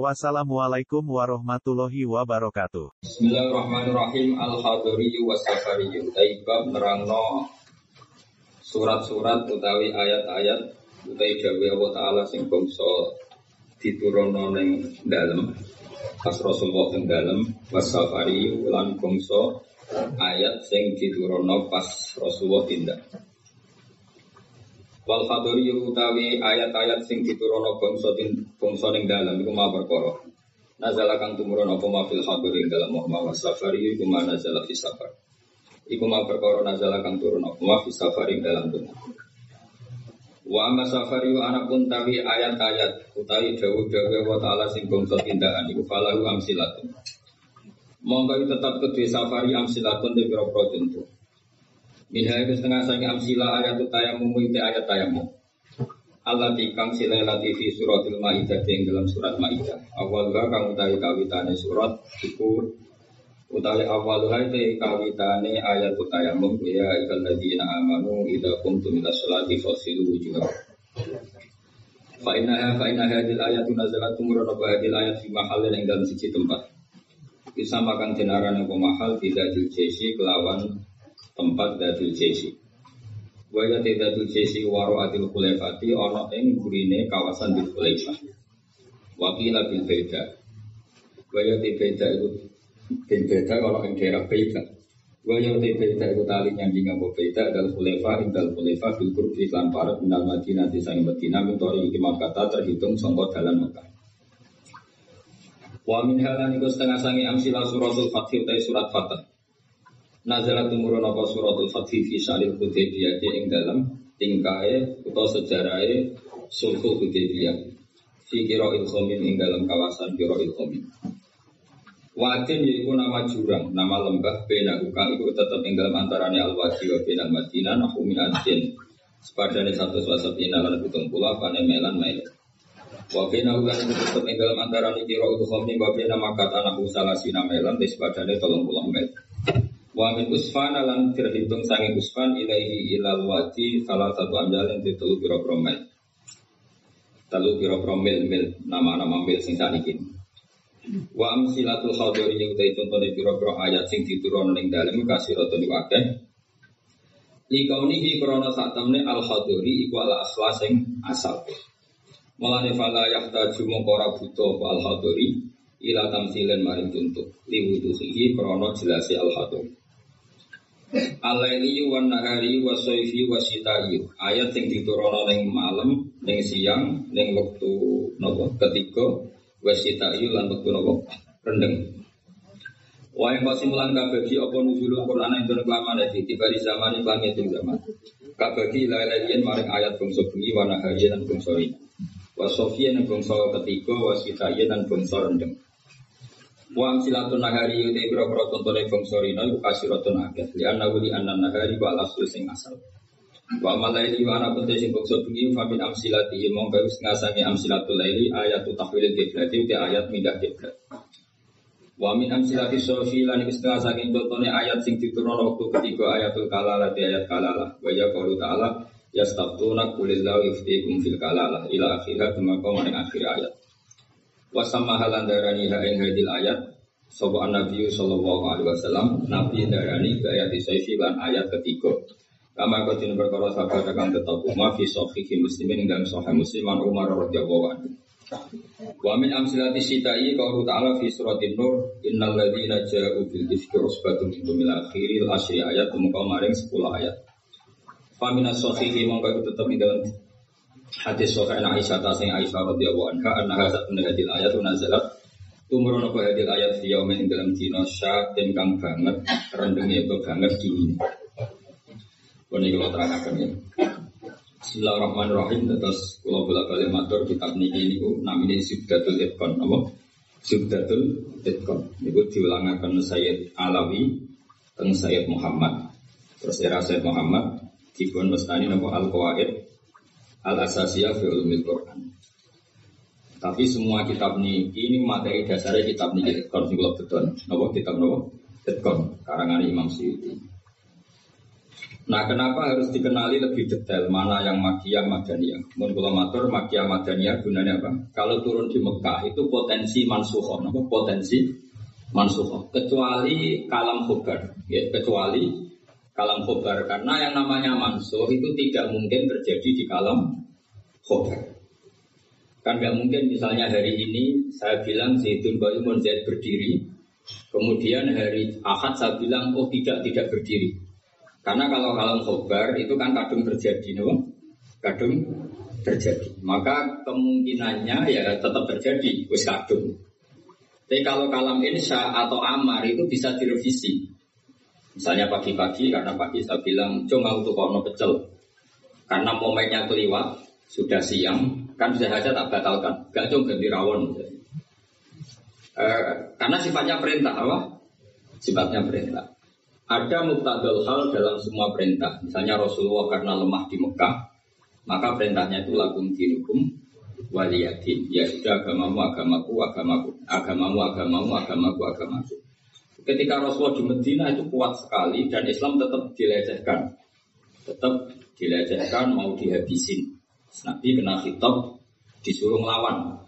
Wassalamualaikum warahmatullahi wabarakatuh. Bismillahirrahmanirrahim. Al-Hadariyu wa Safariyu. Taibab nerangno surat-surat utawi ayat-ayat utawi dawe Allah Ta'ala sing bangsa diturunno ning dalem pas Rasulullah ing dalem wasafari lan ayat sing diturunno pas Rasulullah tindak. Wal khadori utawi ayat-ayat sing diturunno bangsa bangsa ning dalem iku ma perkara. Nazala kang tumurun apa ma fil khadori ing dalem Muhammad wasafari iku ma nazala fi safar. Iku ma perkara nazala kang turun apa ma fi safar ing dalem dunya. Wa amma safari anak pun tawi ayat-ayat utawi dawuh-dawuh wa ta'ala sing bangsa tindakan iku falahu amsilatun. Monggo tetap kedue safari amsilatun pira-pira contoh. Minha itu setengah sangi amsila ayat tayamum itu ayat tayamum. Allah tikang sila latifi suratil ma'idah yang dalam surat ma'idah. Awalnya kang utawi kawitane surat iku utawi awalnya itu kawitane ayat tayamum ya ikal ladina amanu ida kumtum ila sholati fasilu wujuhakum. Fa innaha fa inna hadil ayat nazalat tumurun apa hadil ayat fi mahal yang dalam sisi tempat. Bisa makan jenaran apa mahal tidak diljesi kelawan tempat dadul jesi. Waya dadul jesi waro adil khulefati ono ing gurine kawasan bil khulefah. Wakila bil beda. Waya beda itu bil beda ono ing daerah beda. Waya beda itu tali nyanding apa beda dal khulefah ing dal khulefah bil kurbi lan parat minal madinah di sang Madinah mintori iki kata terhitung sangka dalan Mekah. Wa min halan iku setengah sangi amsila suratul Fatih utai surat Fatah. Nazalat tumurun apa suratul Fatih fi syaril Hudaybiyah ing dalam tingkae utawa sejarahe sulhu Hudaybiyah. Fi qira'il khomin ing dalam kawasan qira'il khomin. Wadin yaiku nama jurang, nama lembah bena ukang itu tetap ing dalam antarane al-wadi wa bena madinah nahu min adin. Sepadane satu suasana pina lan pitung pula panemelan mail. Wa bena ukang itu tetap ing dalam antarane qira'il khomin wa bena makat anahu salasina melan di tolong puluh mel. Wa min usfana lan terhitung sange usfan ilaihi ilal wadi salah satu amjalan di telu piro promil. Telu piro promil mil nama-nama mil sing saniki. Wa amsilatul khadiri yang utai contohnya piro piro ayat sing diturun ning dalem kasih roto ni wakeh. Likaunihi krono temne al khadiri iku ala asla sing asal. Malane fala yahtaju mongkora buto al khadiri ila tamsilen maring contoh liwuduhi krono jelasi al khadiri. Alaili wa nahari wa wa Ayat yang diturunkan ning malam, ning siang, ning waktu nopo ketika wa lan waktu nopo rendeng. Wa yang pasti mulan kabagi apa nuzulul Quran yang turun lama nanti tiba di zaman yang langit itu zaman. Kabagi lain maring ayat bangsa bengi wa nahari dan bangsa ini. Wa sofiyan dan bangsa ketika wa sitai dan bangsa rendeng. Wa amsilatun nahari utai biro-biro tontone bangsa rina iku kasiratun akeh li anna wuli anna nahari wa alasul sing asal. Wa malaili wa ana penting sing bangsa bengi fa min amsilati monggo wis ngasangi amsilatul laili ayatu tahwilil qiblat utai ayat mindah qiblat. Wa min amsilati sofi lan iku setengah saking tontone ayat sing diturunno waktu ketiga ayatul kalalah di ayat kalalah wa ya qaulu ta'ala yastaftuna qulillahu yuftikum fil kalalah ila akhirah kemako maring akhir ayat. Wasama halan darani ha ing hadil ayat. Sopo Nabi sallallahu alaihi wasallam Nabi darani ke ayat isaifi lan ayat ketiga. Kama kotin perkara sahabat akan tetap umma fi sohihi muslimin dan sohih musliman Umar radhiyallahu anhu. Wa min amsilati sitai qawlu ta'ala fi suratin nur innal ladzina ja'u bil ifki usbatun minkum ila akhiril asyri ayat muka maring 10 ayat. Fa minas sohihi mongko tetap ing dalam hadis sahih Aisyah ta sing Aisyah radhiyallahu anha annaha satun hadil ayat nazalat tumurun apa hadil ayat fi yaumin ing dalam dina syakin kang banget rendenge banget dingin. Kone kula terangaken ya. Bismillahirrahmanirrahim terus kula bola-balik matur kitab niki niku namine Subdatul Itqan apa? Subdatul Itqan niku diulangaken Sayyid Alawi teng Sayyid Muhammad. Terus era Sayyid Muhammad dipun mestani nama al qawaid al asasiyah fi ulumil Quran. Tapi semua kitab ini, ini materi dasarnya kitab ini Tetkon sing beton. Napa kitab napa? Tetkon karangan Imam Syuuti. Nah, kenapa harus dikenali lebih detail mana yang Makiyah Madaniyah? Mun kula matur gunanya apa? Kalau turun di Mekah itu potensi mansuhoh, napa? Potensi mansuhoh. Kecuali kalam khobar, ya, kecuali kalam khobar karena yang namanya mansuh itu tidak mungkin terjadi di kalam khobar. Kan nggak mungkin misalnya hari ini saya bilang Zaitun Bayumun Zaid berdiri, kemudian hari Ahad saya bilang oh tidak tidak berdiri. Karena kalau kalam khobar itu kan kadung terjadi, no? kadung terjadi. Maka kemungkinannya ya tetap terjadi, wis kadung. Tapi kalau kalam insya atau amar itu bisa direvisi. Misalnya pagi-pagi karena pagi saya bilang cuma untuk kono pecel. Karena momennya keliwat, sudah siang, kan bisa saja tak batalkan. Gak cuma ganti rawon. E, karena sifatnya perintah apa? Sifatnya perintah. Ada muktadal hal dalam semua perintah. Misalnya Rasulullah karena lemah di Mekah, maka perintahnya itu lakum dinukum waliyadin. Ya sudah agamamu, agamaku, agamaku. Agamamu, agamamu, agamaku, agamaku. Ketika Rasulullah di Medina itu kuat sekali dan Islam tetap dilecehkan. Tetap dilecehkan mau dihabisin. Nabi kena hitop disuruh melawan.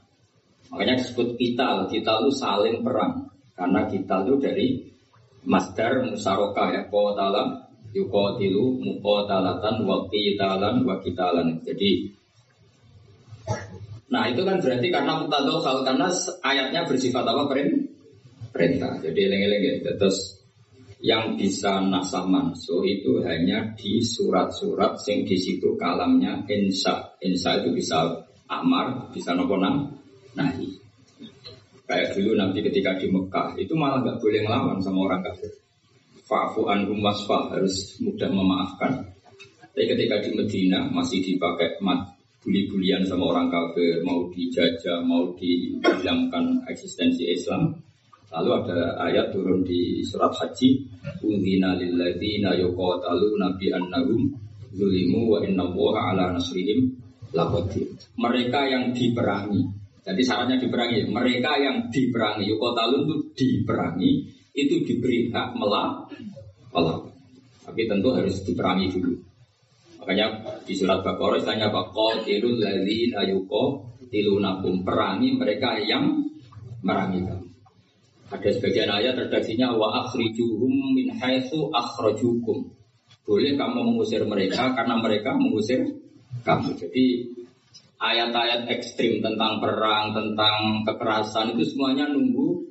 Makanya disebut kita, kita itu saling perang. Karena kita itu dari masdar musarokah ya qatala yuqatilu muqatalatan wa qitalan wa qitalan. Jadi Nah itu kan berarti karena mutadol hal karena ayatnya bersifat apa perintah. Jadi eleng-eleng ya. Terus yang bisa nasah mansuh itu hanya di surat-surat sing di situ kalamnya insya. Insya itu bisa amar, bisa nopo nahi. Kayak dulu nanti ketika di Mekah itu malah nggak boleh ngelawan sama orang kafir. Fa'fu anhum wasfah harus mudah memaafkan. Tapi ketika di Medina masih dipakai mat bully-bulian sama orang kafir, mau dijajah, mau dihilangkan eksistensi Islam, Lalu ada ayat turun di surat Haji, "Udzina lilladzina yuqataluna nabi annahum zulimu wa inna ala nasrihim laqadir." Mereka yang diperangi. Jadi syaratnya diperangi. Mereka yang diperangi, yuqatalun itu diperangi, itu diberi hak melawan. Tapi tentu harus diperangi dulu. Makanya di surat Baqarah istilahnya apa? Qatilul ladzina yuqatilunakum. Perangi mereka yang merangi kamu. Ada sebagian ayat redaksinya wa akhrijuhum min haitsu akhrajukum. Boleh kamu mengusir mereka karena mereka mengusir kamu. Jadi ayat-ayat ekstrim tentang perang, tentang kekerasan itu semuanya nunggu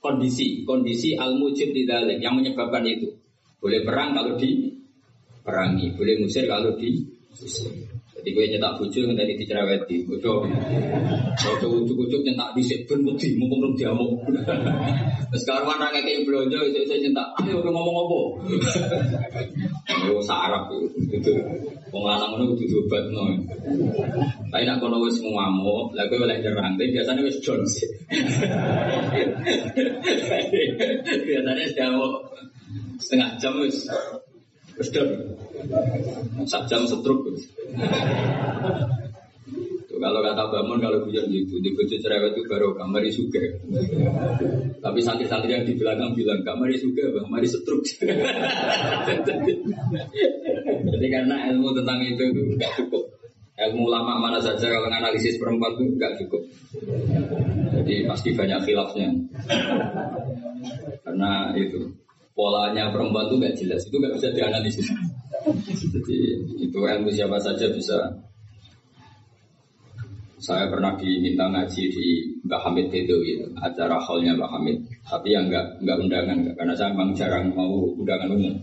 kondisi, kondisi al-mujib tidak yang menyebabkan itu. Boleh perang kalau di perangi, boleh musir kalau di gue nyetak bucu yang tadi dicereweti, bucu, bucu ucuk-ucuk nyetak di ben putih, mumpung belum diamuk. Sekarang mana kayak belanja, itu saya nyetak, ayo udah ngomong apa? Ayo sarap itu, pengalaman itu itu obat no. Tapi nak kono wis ngamuk, lah gue boleh nyerang, tapi biasanya wis Jones. biasanya diamuk setengah jam wis Wis Sak jam setruk. Kalau kata bangun kalau hujan gitu, di bojo cerewet itu baru kamari suge. Tapi santri-santri yang di belakang bilang kamari suge, bang, mari setruk. Jadi karena ilmu tentang itu itu nggak cukup. Ilmu lama mana saja kalau analisis perempuan itu nggak cukup. Jadi pasti banyak khilafnya. Karena itu polanya perempuan itu nggak jelas, itu nggak bisa dianalisis. Jadi itu ilmu siapa saja bisa. Saya pernah diminta ngaji di Mbak Hamid itu, gitu, acara hallnya Mbak Hamid. Tapi yang nggak nggak undangan, karena saya memang jarang mau undangan umum.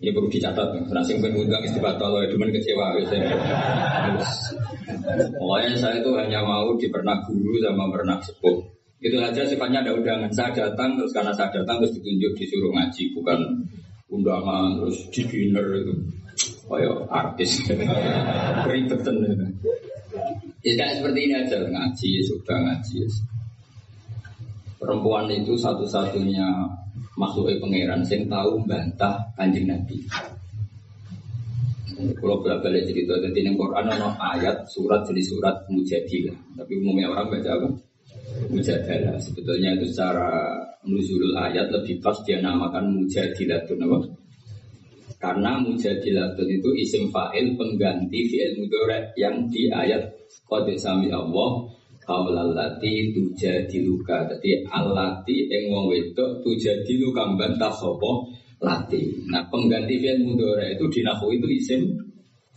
Ini perlu dicatat, karena sing undang istibatal, ya cuma kecewa. Pokoknya saya itu hanya mau di pernah guru sama pernah sepuh. Itu saja sifatnya ada undangan. Saya datang terus karena saya datang terus ditunjuk disuruh ngaji bukan undangan terus di dinner itu. Kayak artis. Ribetan itu. Ya seperti ini aja ngaji sudah ngaji. Perempuan itu satu-satunya makhluk pangeran sing tahu bantah kanjeng Nabi. Kalau berapa balik cerita jadi yang Quran ada ayat surat jadi surat mujadilah, tapi umumnya orang baca apa? Mujadalah. Sebetulnya itu secara nuzulul ayat lebih pas dia namakan mujadilatun apa? Karena mujadilatun itu isim fa'il pengganti fi'il mudore yang di ayat qad sami Allah kaulalati tujadiluka. Jadi alati yang wong wedok tujadiluka bantah sopo lati. Nah pengganti fi'il mudore itu di nahu itu isim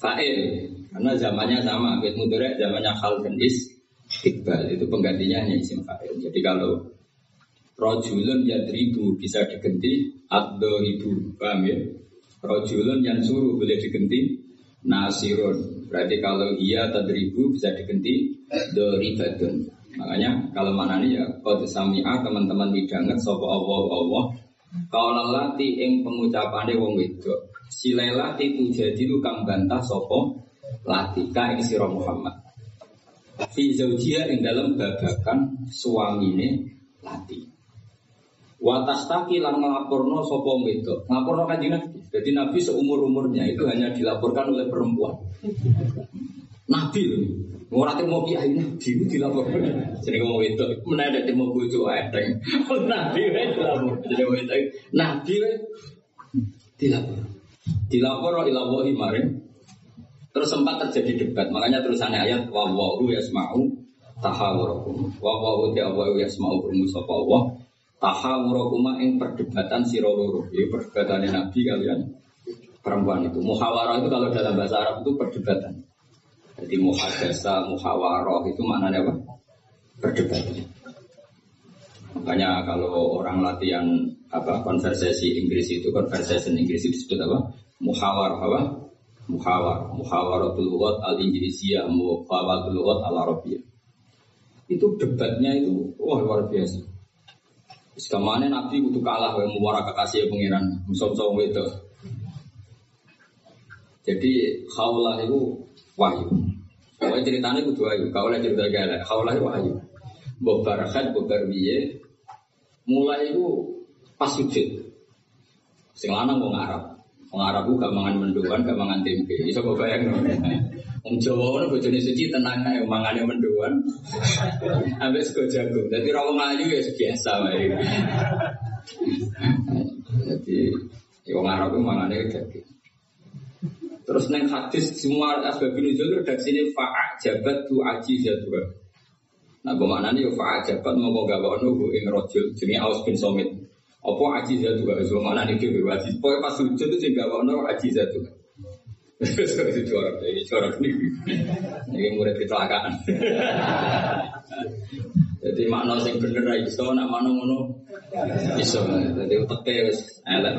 fa'il. Karena zamannya sama, fi'il mudore zamannya khal dan itu penggantinya hanya isim fa'il. Jadi kalau rojulun yadribu bisa diganti addo ibu, paham ya? Rojulun yang suruh boleh diganti nasirun. Berarti kalau iya tadribu bisa diganti doribatun. Makanya kalau mana nih ya kode samia teman-teman midanget sopo Allah Allah. Kalau lati ing pengucapannya wong wedok. Silai lati itu jadi lu kang bantah sopo lati ka ing siro Muhammad. Fi zaujia ing dalam babakan suamine lati. Watastaki lan ngelaporno sopo wedok. Ngelaporno kanjeng Nabi. Jadi Nabi seumur umurnya itu hanya dilaporkan oleh perempuan. Nabi loh. Orang yang mau kiai Nabi itu dilaporkan. Jadi ngomong wedok. Mana ada yang mau bujuk. Nabi dilapor. Jadi wedok. Nabi dilapor. Dilapor ilawahi maring. Terus sempat terjadi debat. Makanya tulisannya ayat wawahu yasma'u tahawurakum. Wawahu ta'awahu yasma'u bermusapa Allah tahawurakuma ing perdebatan siroloro ya perdebatan Nabi kalian perempuan itu. Muhawarah itu kalau dalam bahasa Arab itu perdebatan. Jadi muhadasa muhawarah itu maknanya apa? Perdebatan. Makanya kalau orang latihan apa konversasi Inggris itu conversation Inggris itu disebut apa? Muhawarah apa? Muhawar muhawaratul lughat al inggrisiyah muhawaratul lughat al arabiyah itu debatnya itu wah luar biasa Sekamane Nabi kudu kalah yang muara kekasih pangeran, musuh-musuh itu. Jadi khaulah itu wahyu. Kalau ceritanya kudu wahyu, kalau cerita gala, khaulah itu wahyu. Mbok barakat, mbok barbiye, mulai itu pas sujud. Sing lanang wong Arab. Wong gak mangan mendoan, gak mangan tempe. Iso. Wong Jawa ono bojone suci tenang ae mangane mendoan. Ambek sego jagung. Dadi ra wong ayu ya biasa wae. Jadi wong Arab ku mangane daging. Terus neng hadis semua asbab nuzul redaksi ini fa'a jabat tu aji jadwa. Nah, ke mana nih fa'a jabat mau gak bawa nunggu ing rojul jenis Aus bin Somit. Apa aji jadwa? So mana nih dewi wajib. Pokoknya pas sujud itu bawa nunggu aji jadwa. Itu corak, ini corak nih. Ini murid kecelakaan. Jadi makna sing bener ra iso, nak makna ngono iso. Jadi uteke wis elek.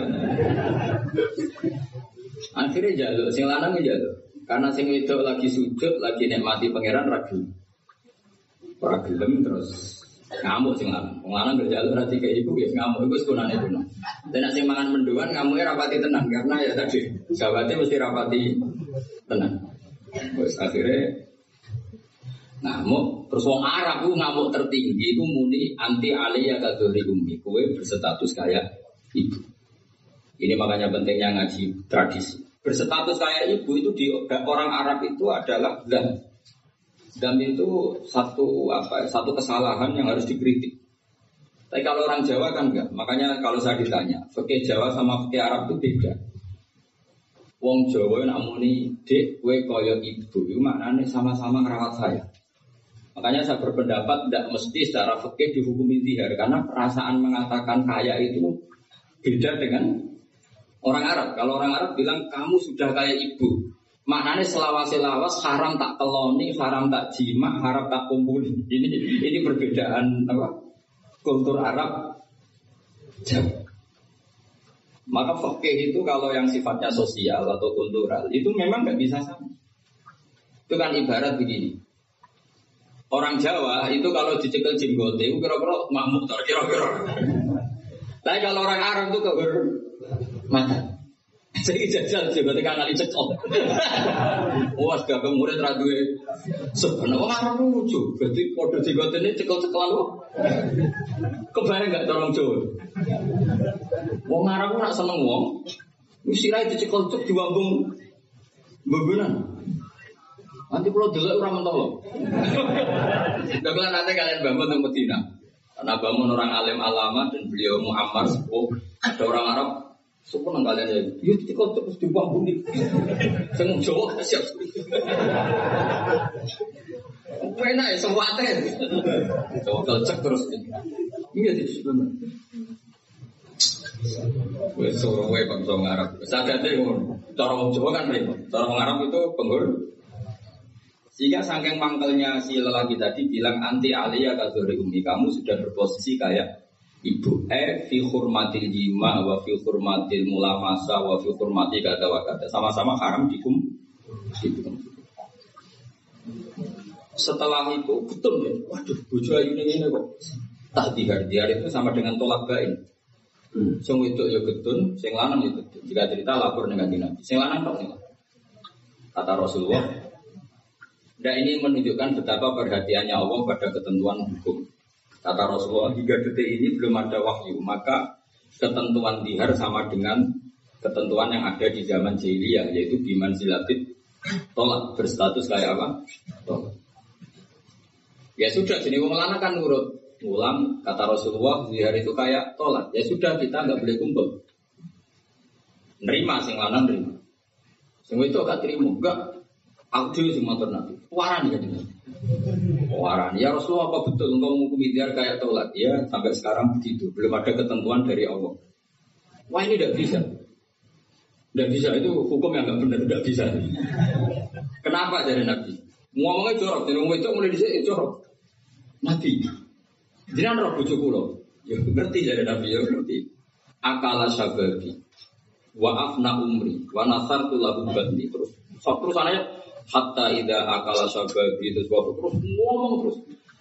Akhirnya jaluk, sing lanang jaluk. Karena sing wedok lagi sujud, lagi nikmati pangeran ragu. Ora gelem terus ngamuk lanang. Wong lanang berjaluk ra kayak ibu ya ngamuk iku sekunane kuno. Dan sing mangan menduan ngamuke rapati tenang karena ya tadi sahabatnya mesti rapati tenang. Wes akhirnya ngamuk terus wong Arab ku ngamuk tertinggi itu muni anti aliyah kadori umi kue berstatus kayak ibu ini makanya pentingnya ngaji tradisi berstatus kayak ibu itu di orang Arab itu adalah dam dam itu satu apa satu kesalahan yang harus dikritik. Tapi kalau orang Jawa kan enggak. Makanya kalau saya ditanya fikih Jawa sama fikih Arab itu beda? Wong Jawa nak muni dek kue koyo ibu. Itu maknanya sama-sama ngerawat saya. Makanya saya berpendapat tidak mesti secara fikih dihukum intihar karena perasaan mengatakan kaya itu beda dengan orang Arab. Kalau orang Arab bilang kamu sudah kayak ibu, maknanya selawas-selawas haram tak keloni, haram tak jima, haram tak kumpuli. Ini ini perbedaan apa? Kultur Arab Jawa. Maka fikih itu kalau yang sifatnya sosial atau kultural itu memang nggak bisa sama. Itu kan ibarat begini. Orang Jawa itu kalau dicekel jenggote itu kira-kira mamuk kira-kira. Tapi kalau orang Arab itu kok mata. Saya jajal jenggote kan kali cekel. Wah, gak murid radue. Sebenarnya orang Arab lucu. Berarti kode jenggote ini cekel-cekelan loh. Kebayang nggak tolong Jawa? Wong Arab nak seneng wong. Wis sirahe dicekel cuk diwambung bebenan. Nanti kalau dulu orang mentolo. Gak nanti kalian bangun tentang Medina. Karena bangun orang alim alama dan beliau Muhammad sepuh. Ada orang Arab Sumpah nang kalian ya, kita kau terus dibuang bumi. Saya mau jawab siap. Pena ya semua teh. Coba cek terus. Iya di sebenarnya. Wes suruh wae bangsa Arab. Sadate ngono. Cara wong Jawa kan repot. Cara wong Arab itu penghul. Sehingga saking mangkelnya si lelaki tadi bilang anti aliyah kadzuri umi kamu sudah berposisi kayak ibu eh fi hurmatil jima wa fi hurmatil mulamasa wa fi hurmati kata wa kata sama-sama haram dikum dikum setelah itu betul ya waduh bojo ayu ini kok tak dihar itu sama dengan tolak bain Hmm. Sing itu ya getun, sing lanang ya getun. Jika cerita lapor dengan Nabi. Sing lanang kok nih. Kata Rasulullah. Dan ini menunjukkan betapa perhatiannya Allah pada ketentuan hukum. Kata Rasulullah, hingga detik ini belum ada wahyu, maka ketentuan dihar sama dengan ketentuan yang ada di zaman jahiliyah, yaitu biman silatit tolak berstatus kayak apa? Tolak. Ya sudah, jadi wong lanang kan nurut. Pulang kata Rasulullah di hari itu kayak tolak. Ya sudah kita nggak boleh kumpul. Nerima sing lanang nerima. Sing itu agak terima enggak. Audio motor nabi. Waran dengan waran. Ya Rasulullah apa betul engkau menghukumi dia kayak tolak ya sampai sekarang begitu. Belum ada ketentuan dari Allah. Wah ini tidak bisa. Tidak bisa. Itu hukum yang nggak benar. Tidak bisa. Kenapa dari nabi? Ngomongnya jorok jadi ngomong itu mulai di sini jorok nabi. Jangan roh bojo kula. Ya ngerti dari Nabi. Ya ngerti. Akala sababi. Wa afna umri. Wa nasartu lahu badni terus. So, terus anaknya hatta ida akala sababi terus terus ngomong terus.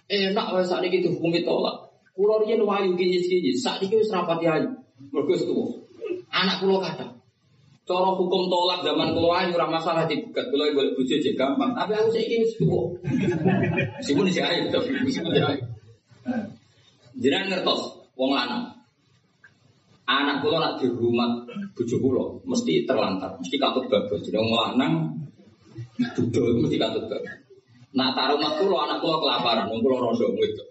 Enak wae saat ini hukumi tolak. Kulo riyen wayu kinyis-kinyis, saat ini wis rapati ayu. Tuwa. Anak kulo kata, Cara hukum tolak zaman kulo ayu ora masalah dibukat. Kulo boleh bojo gampang, tapi aku saiki wis tuwa. Sipun isi ayu, tapi sipun ayu. Jenengan ngertos wong lanang. Anak kula nak di rumah bojo kula mesti terlantar, mesti katut bablas. Jadi wong lanang duduk mesti katut bablas. Nah taruh mak kula anak kula kelaparan, wong kula rondo itu.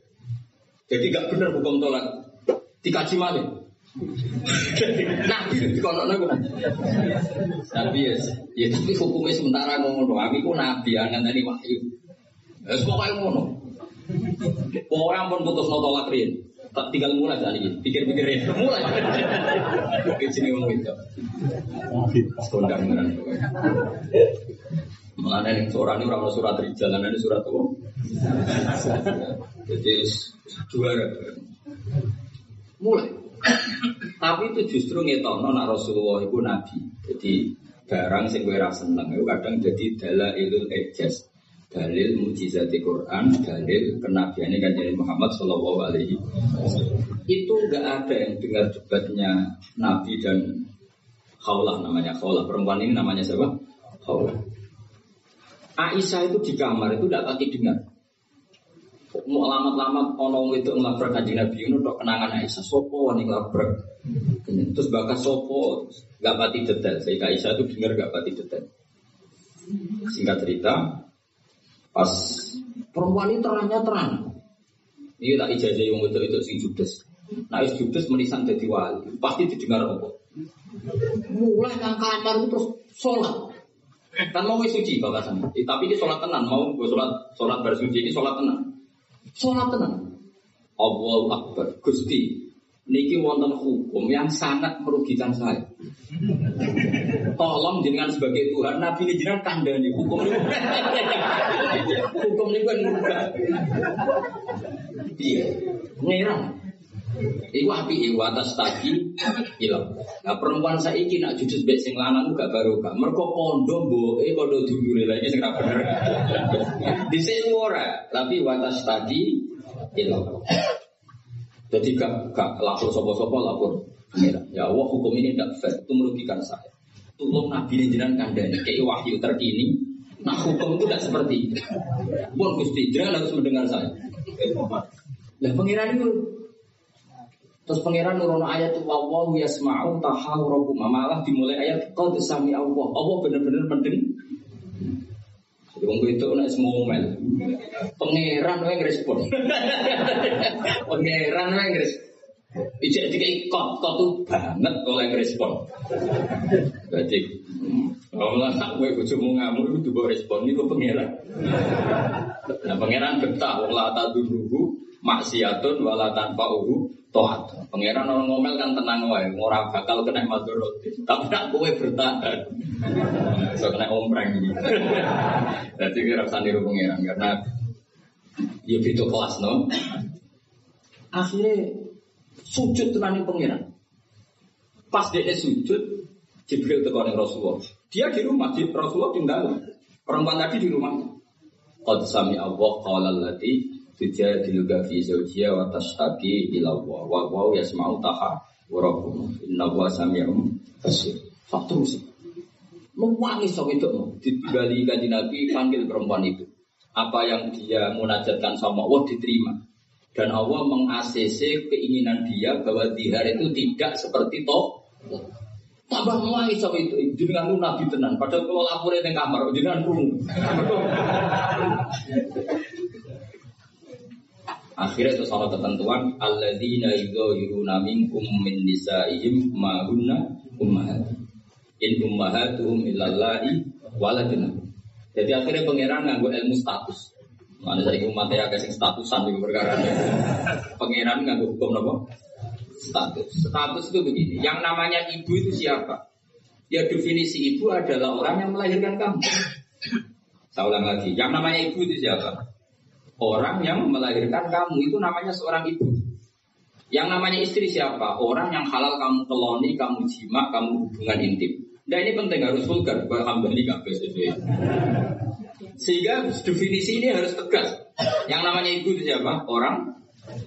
Jadi gak bener hukum tolak. Dikaji mana? Nabi dikono nopo. Nabi ya, ya tapi hukumnya sementara ngono. Aku ku nabi angan tadi wahyu. Wes pokoke ngono. Pokoknya ampun putus no tolak rin. Tak tinggal mulai ini. Pikir-pikir rin. Mulai. Di sini ngomong itu. Kondang beneran. Mengenai yang seorang ini orang surat rijal, ini surat apa? Jadi juara. Mulai. Tapi itu justru ngetono nak Rasulullah itu nabi. Jadi barang sing kowe seneng itu kadang jadi dalailul ijaz dalil mujizat Quran, dalil kenabiannya kan jadi Muhammad Shallallahu Alaihi Itu nggak ada yang dengar debatnya Nabi dan Khawlah namanya Khawlah perempuan ini namanya siapa? Khawlah. Aisyah itu di kamar itu tidak pati dengar. Mau alamat-alamat ono itu ngelabrak kanji Nabi itu untuk kenangan Aisyah sopo nih ngelabrak. Terus bahkan sopo nggak pati detail. Sehingga Aisyah itu dengar nggak pati detail. Singkat cerita, Pas perempuan ini terangnya terang. Ini tak ijazah yang itu itu si judes. Nah is judes menisan jadi wali. Pasti didengar apa? Mulai nang kamar terus sholat. Kan mau suci bapak sana. Eh, tapi ini sholat tenan. Mau gue sholat sholat bersuci ini sholat tenan. Sholat tenan. Allahu Akbar. Gusti niki wonten hukum yang sangat merugikan saya. Tolong jenengan sebagai Tuhan, Nabi ini jenengan kandani hukum ini. hukum ini kan. Iya, ngerang. Iku api iku atas tadi ilang. Nah perempuan saya ini nak jujur bek sing lanang gak gak. Mereka kondo eh kondo dulu lagi sing bener. Di sini ora, tapi watas tadi ilang. Jadi gak, gak lapor sopo-sopo lapor Ya Allah hukum ini tidak fair, itu merugikan saya. Tolong Nabi ini kandani, kayak wahyu terkini. Nah hukum itu tidak seperti itu. Bon Gusti, jangan harus mendengar saya. Lah pengiran itu Terus pangeran nurono ayat wa wa yasma'u tahawurakum. Malah dimulai ayat qad sami Allah. Allah bener-bener penting. Jadi wong itu nek ngomel. Pangeran wae ngrespon. pangeran wae ngrespon. Ijek dikai kot, kot tuh banget oleh ngrespon. Jadi kalau lah tak gue bojomu ngamuk itu gue respon itu pangeran. Nah pangeran betah wong la tadurruhu maksiatun wala tanpa uhu toat. Pangeran orang ngomel kan tenang wae, ora bakal kena madorot. Tapi nak kowe bertahan. So kena ompreng. Jadi kira usah niru pangeran karena ya itu kelas no. Akhirnya sujud tenani pangeran. Pas dia sujud, Jibril tekan Rasulullah. Dia di rumah, di Rasulullah tinggal. Perempuan tadi di rumah. Qad sami Allah qala allati tujadiluka fi zawjiha wa tashtaki ila Allah wa wa yasma'u taha wa rabbukum inna wa sami'un basir. Faktor sih. Mewangi itu Dibali kaji Nabi panggil perempuan itu Apa yang dia munajatkan sama Allah diterima Dan Allah meng-ACC keinginan dia bahwa dihar itu tidak seperti toh Tambah mulai sama itu, jenengan lu nabi tenan. Padahal kalau laporin di kamar, jenengan rungu. Akhirnya itu salah ketentuan alladzina yudhiruna minkum min nisaihim ma ummahat. In ummahatuhum illallahi waladina. Jadi akhirnya pangeran nganggo ilmu status. Mana saya umatnya agak sing statusan di perkara Pangeran nganggo hukum apa? status. Status itu begini, yang namanya ibu itu siapa? Ya definisi ibu adalah orang yang melahirkan kamu. Saya ulang lagi, yang namanya ibu itu siapa? Orang yang melahirkan kamu itu namanya seorang ibu. Yang namanya istri siapa? Orang yang halal kamu keloni, kamu jima, kamu hubungan intim. Nah ini penting harus vulgar, alhamdulillah Sehingga definisi ini harus tegas. Yang namanya ibu itu siapa? Orang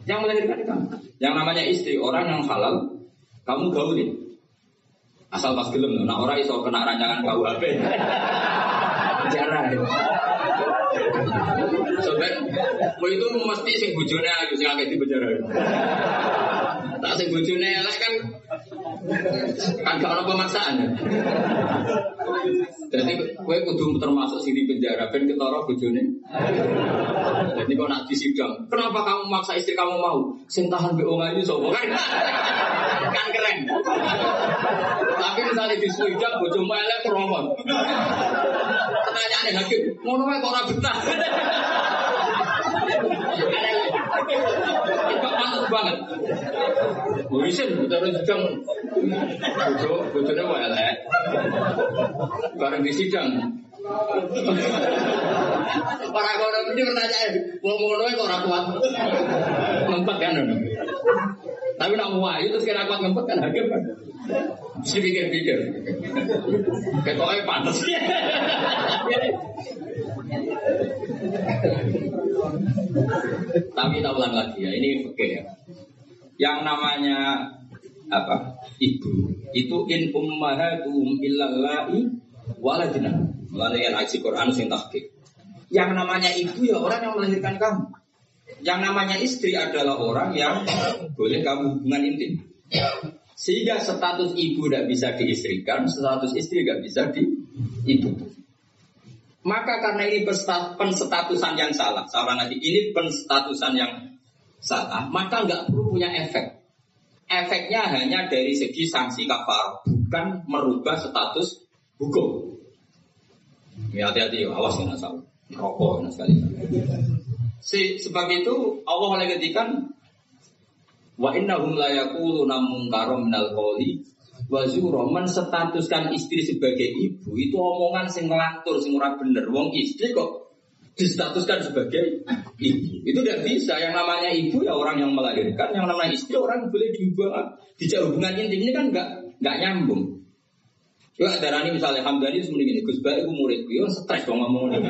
yang melahirkan kamu. Yang namanya istri orang yang halal, kamu gaulin. Asal pas gelem, nah orang iso kena rancangan KUHP. Jarang. Sobat, mau itu mesti sing bojone ayu sing akeh di penjara. Tak sing bojone elek kan kan gak ono pemaksaan. Jadi kue kudu termasuk sini penjara ben ketara bojone. Jadi kok nak disidang, kenapa kamu maksa istri kamu mau? Sing tahan BO ngayu sapa kan? kan keren. Tapi misalnya di sidang bojomu elek keromon. Pertanyaannya hakim, ngono wae kok ora betah. Itu pantas banget. Wisin, harus sidang. Bojo, bojone elek. Bareng di sidang. Para kono ini pertanyaan, mau ngono kok ora kuat. Ngempet kan. Tapi nak mau ayu terus kira kuat ngempet kan hakim. Mesti pikir-pikir. Ketoknya pantas. Tapi kita ulang lagi ya, ini oke ya. Yang namanya apa? Ibu itu in ummahatuhum illallahi waladina. Melalui aji Quran sing tahqiq. Yang namanya ibu ya orang yang melahirkan kamu. Yang namanya istri adalah orang yang boleh kamu hubungan intim. Sehingga status ibu tidak bisa diistrikan, status istri tidak bisa di ibu. Maka karena ini penstatusan yang salah, salah nanti ini penstatusan yang salah, maka nggak perlu punya efek. Efeknya hanya dari segi sanksi kafar, bukan merubah status hukum. Ya hati-hati, awas ya salah. Rokok nah sekali. Sebab itu Allah oleh ketikan wa innahum la yaquluna munkaram minal qawli wa zura menstatuskan istri sebagai ibu itu omongan sing ngelantur sing ora bener. Wong istri kok distatuskan sebagai ibu. Itu tidak bisa. Yang namanya ibu ya orang yang melahirkan, yang namanya istri orang boleh diubah. Dijak hubungan intim ini kan nggak nggak nyambung. Coba darah ini misalnya Hamdani itu mending ini Gus Baik murid gue stres dong ngomong ini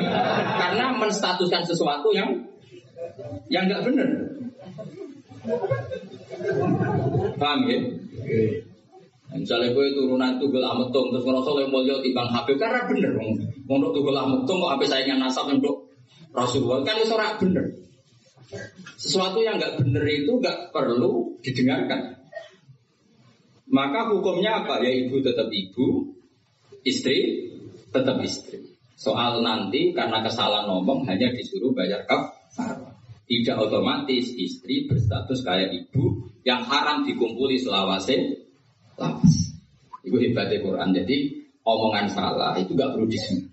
karena menstatuskan sesuatu yang yang nggak benar. Paham ya? Misalnya gue turunan tugel ametung terus ngerasa yang mulia timbang HP karena bener Untuk tugel ametung kok HP saingan nasab untuk Rasulullah kan itu ora bener. Sesuatu yang nggak bener itu nggak perlu didengarkan. Maka hukumnya apa? Ya ibu tetap ibu, istri tetap istri. Soal nanti karena kesalahan ngomong hanya disuruh bayar kafar. Tidak otomatis istri berstatus kayak ibu yang haram dikumpuli selawase lawas. Itu hebatnya Quran. Jadi omongan salah itu gak perlu di sini.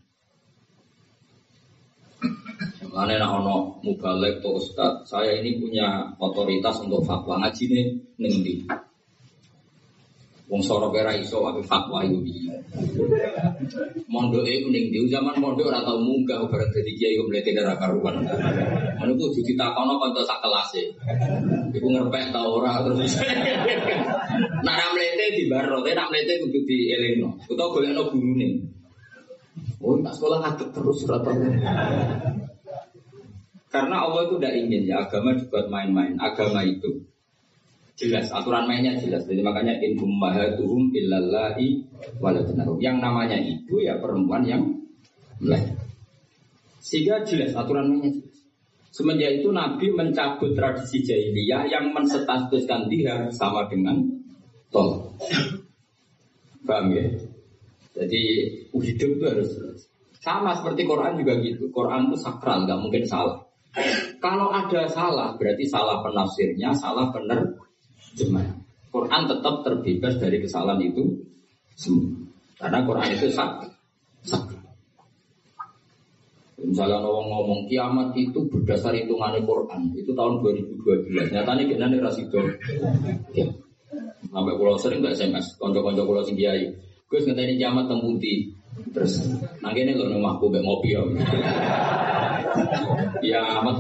Mana nak ono mubalek atau ustad, saya ini punya otoritas untuk fatwa ngaji nih nengi. Wong soro kira iso tapi fatwa itu bi. Mondok itu ning di zaman mondok ora tau munggah bareng dadi kiai yo mlete ora karuan. Anu ku dudu takono kanca sak kelase. Iku ngerpek ta ora terus. Nak ra mlete di baro, nak mlete kudu dielingno. Utawa golekno gurune. Oh, tak sekolah ngadeg terus ora tau. Karena Allah itu tidak ingin ya agama dibuat main-main. Agama itu jelas aturan mainnya jelas. Jadi makanya in ummahatuhum illallahi waladnarum. Yang namanya ibu ya perempuan yang melahirkan. Sehingga jelas aturan mainnya jelas. Semenjak itu Nabi mencabut tradisi jahiliyah yang menstatuskan dia sama dengan tol. Paham ya? Jadi hidup itu harus sama seperti Quran juga gitu. Quran itu sakral, nggak mungkin salah. Kalau ada salah, berarti salah penafsirnya, salah penerjemah. Quran tetap terbebas dari kesalahan itu semua. Karena Quran itu sak. Misalnya orang ngomong kiamat itu berdasar hitungan Quran, itu tahun 2012. Nyatanya kita nih rasido. Ya. Sampai pulau sering nggak SMS, konco-konco pulau sing kiai. Gue ngeteni kiamat tembuti. Terus, nangkene lo aku mbek ngopi ya. Ya amat.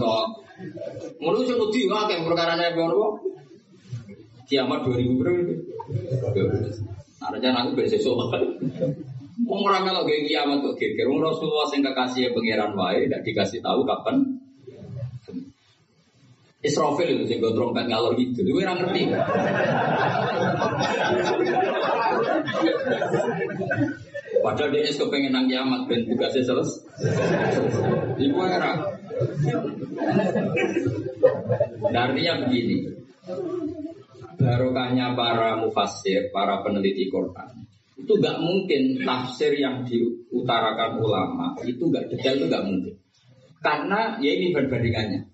Ngono sing wedi wae kayak perkara ngono. Kiamat 2000 berapa? Nah, rencana aku besok sesuk. Wong ora melok gawe kiamat kok geger. Wong Rasulullah sing kekasih pangeran wae ndak dikasih tahu kapan. Israfil itu sing trompet ngalor gitu. Kowe ora ngerti. Padahal dia es kepengen nang kiamat ben tugasnya selesai. Ibu era. Nah, artinya begini. Barokahnya para mufassir, para peneliti Quran itu gak mungkin tafsir yang diutarakan ulama itu gak detail itu gak mungkin karena ya ini perbandingannya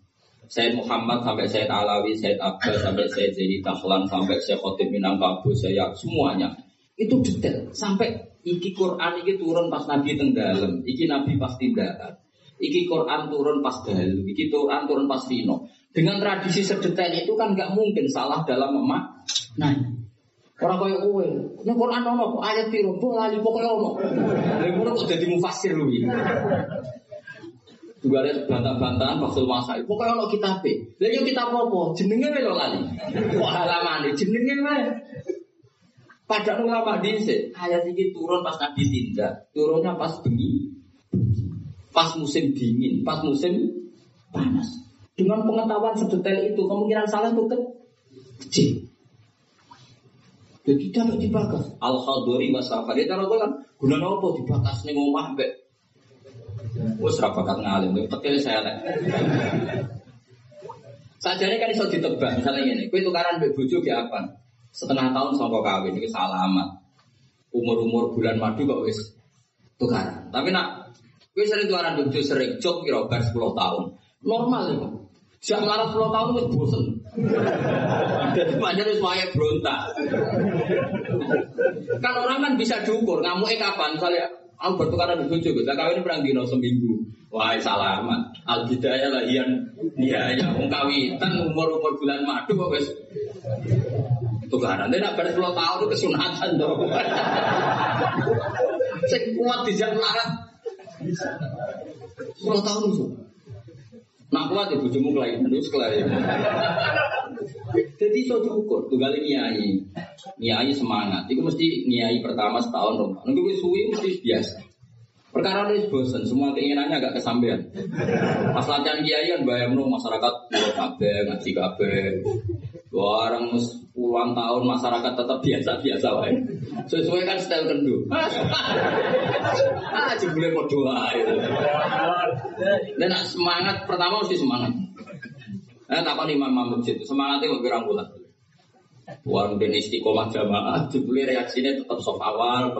Sayyid Muhammad sampai Sayyid Alawi, Sayyid Abbas sampai Sayyid Zaini Tahlan sampai Sayyid Khotib Minangkabau, saya semuanya itu detail sampai Iki Quran iki turun pas Nabi tenggelam, iki Nabi pas tindakan. Iki Quran turun pas dalu, iki Quran turun pas Vino. Dengan tradisi sedetail itu kan nggak mungkin salah dalam emak. Nah, orang kaya kowe, ini Quran ono ayat piro, mbok lali pokoke ono. Lha ngono kok dadi mufasir iki. Juga ada bantah-bantahan Fasul Masa. Pokoknya ono kitabe. Lha yo kitab apa? Jenenge lho lali. Kok halamane jenenge wae. Padahal ulama dhisik, ayat ini turun pas Nabi tindak, turunnya pas bengi, pas musim dingin, pas musim panas. Dengan pengetahuan sedetail itu, kemungkinan salah itu kecil. Jadi tidak dibakas. Al khadori wasafar. Ya cara kan guna apa dibakas nih omah be. Wes rapakat ngalim, tekil saya lek. Sajane kan iso ditebak, misalnya ini, kue tukaran be bojo apa? setengah tahun sangka kawin ini salah amat. Umur-umur bulan madu kok wis tukaran. Tapi nak wis sering tukaran bojo sering jok kira bar 10 tahun. Normal ya. Siap ngalah 10 tahun wis bosen. Jadi banyak wis wae berontak. kan orang kan bisa diukur, ngamuk kapan misalnya Aku bertukaran di bojo, kita kawin perang dino seminggu. Wah, salah amat. Al bidaya lah iya ya, wong kawitan umur umur bulan madu kok wis tukaran. Nak pada 10 tahun itu kesunatan dong. Saya kuat di jam larat. 10 tahun itu. Nak kuat ya bujumu kelainan terus. Jadi itu diukur, tunggal nyai, nyai semangat. Itu mesti nyai pertama setahun rumah. Nanti suwi mesti biasa. Perkara ini bosan, semua keinginannya agak kesampean. Pas latihan kiai kan bayang masyarakat pulau kabe, ngaji kabe. Orang puluhan tahun masyarakat tetap biasa-biasa wae. Sesuai kan style kendu. ah, jebule doa itu. Dan semangat pertama mesti semangat. Eh, takon imam masjid, semangatnya mau berang bulan. Warung dan istiqomah jamaah, jebule reaksinya tetap sop awal.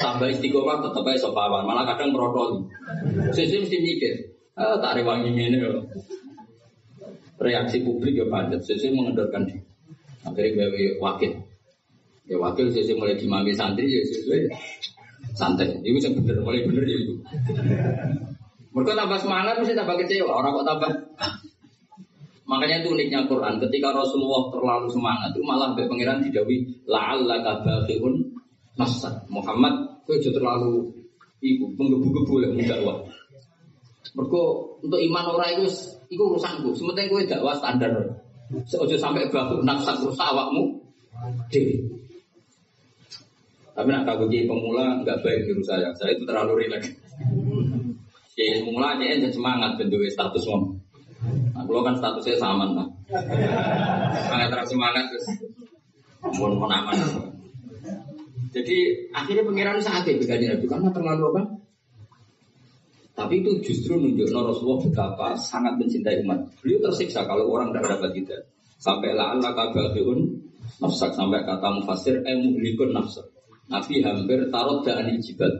Tambah istiqomah tetap aja sop awal, malah kadang merotol. Sisi mesti mikir, ah, tak rewangi ini loh. Reaksi publik ya padat, sisi mengendorkan diri. Akhirnya gawe wakil. Ya wakil sisi mulai dimami santri ya sesuai santai. Itu yang bener, mulai bener ya itu. Mereka tambah semangat mesti tambah kecewa. Orang kok tambah Makanya itu uniknya Quran. Ketika Rasulullah terlalu semangat itu malah Mbak Pangeran didawi la'alla kabakhirun nasa. Muhammad itu terlalu ibu menggebu-gebu lah dakwah. Mereka untuk iman orang itu itu urusanku. Sementara gue dakwah standar. Seojo sampai baku nafsa rusak awakmu dewi. Tapi nak kagum pemula nggak baik menurut saya. Saya itu terlalu rileks. Jadi pemula aja semangat bentuk status mau. Nah, kalau kan statusnya sama lah. Semangat terus semangat terus. Mohon menaman. Jadi akhirnya pangeran sakit dengan Nabi karena terlalu apa? Tapi itu justru nunjuk Rasulullah betapa sangat mencintai umat. Beliau tersiksa kalau orang tidak dapat tidak. Sampai lah Allah kababiun nafsak sampai kata mufasir eh muhlikun nafsak. Nabi hampir taruh dan jibat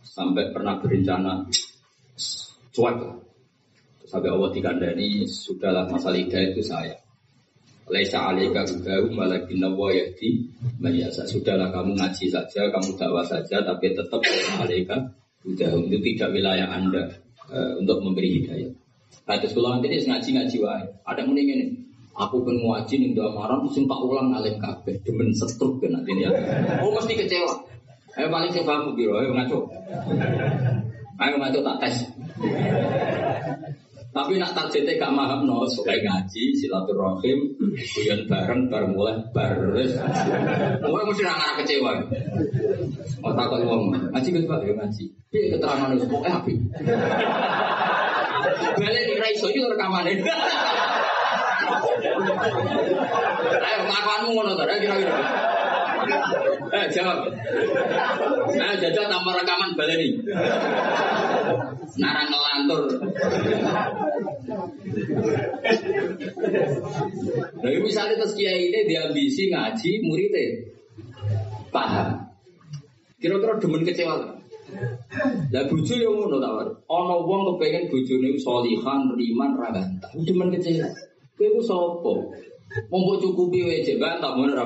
sampai pernah berencana cuek Sampai Allah dikandani, sudahlah masalah hidayah itu saya. Laisa alaika hudahu malakin nawa yahdi Sudahlah kamu ngaji saja, kamu dakwah saja Tapi tetap alaika hudahu Itu tidak wilayah anda uh, Untuk memberi hidayah. Kata sekolah nanti ini ngaji-ngaji wae. Ada yang ini Aku pengen ngaji nih doa marah Terus tak ulang ngalim kabeh Demen setruk kan nanti ini Oh mesti kecewa. Ayo paling saya paham biro, ayo ngaco. Ayo ngaco tak tes tapi nak targetnya gak maham no, supaya ngaji, silaturahim, kuyon bareng, bareng mulai, baris. Mulai mesti nggak kecewa. Mau takut uang, ngaji gitu pak, ya ngaji. Iya keterangan itu, pokoknya api. Balik di raiso juga rekaman ini. Ayo, kelakuanmu ngono kira-kira. Eh, jawab. Nah, jajal tanpa rekaman baleni. Narang ngelantur. Nah, misalnya terus kiai ini diambisi ngaji muridnya paham. Kira-kira demen kecewa lah bojo yo ngono ta, Ana wong kepengin bojone solihan, riman, ra. Demen kecewa. Kowe ku sapa? Mumpuk cukupi wae jek bantah mun ra.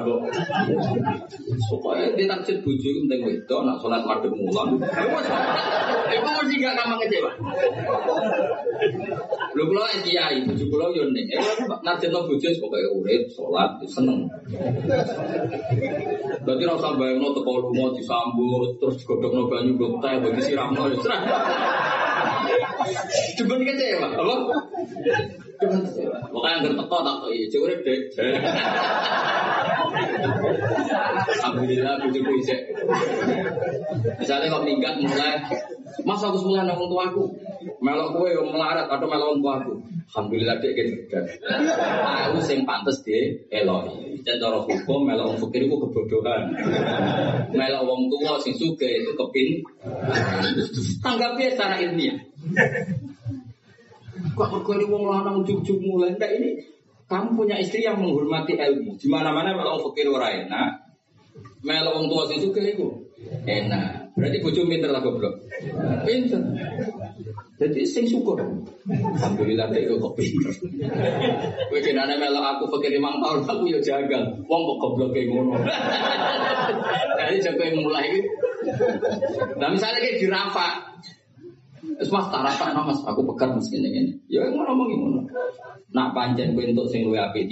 Supaya dia target bojo iku penting wedok nak salat madhep mulan. Iku mesti gak gampang kecewa. Lho kula kiai bojo kula yo ning. Narjet no bojo pokoke urip, salat, seneng. Berarti ora usah bayangno teko lunga disambut terus digodhogno banyu blok teh bagi siramno. Cuman kecewa, apa? Pokoknya yang teko tak kok iya, cewek dek. Alhamdulillah bujuku isek. Misalnya kok minggat mulai, mas aku semula nang tua aku, melok kue yang melarat atau melok tua aku. Alhamdulillah dek gitu. Aku sing pantes deh, eloi. Dan cara hukum melok fakir itu kebodohan. Melok wong tua sing suka itu kepin. Tanggapnya secara ilmiah. Kok perkara wong lanang ujug-ujug mulai ini kamu punya istri yang menghormati ilmu. Di mana-mana kalau fakir ora enak, melok wong tua sing suka itu enak. Berarti bojo pinter lah goblok. Pinter. Jadi sing syukur. Alhamdulillah dek kok pinter. Kenane melok aku fakir limang tahun aku ya jagal. Wong kok goblok kayak ngono. Jadi jago mulai iki. Nah misalnya kayak di Wis mas rasa mas aku pekat mas ngene ngene. Ya ngono ngomong ngono. Nak pancen kowe entuk sing luwih apik.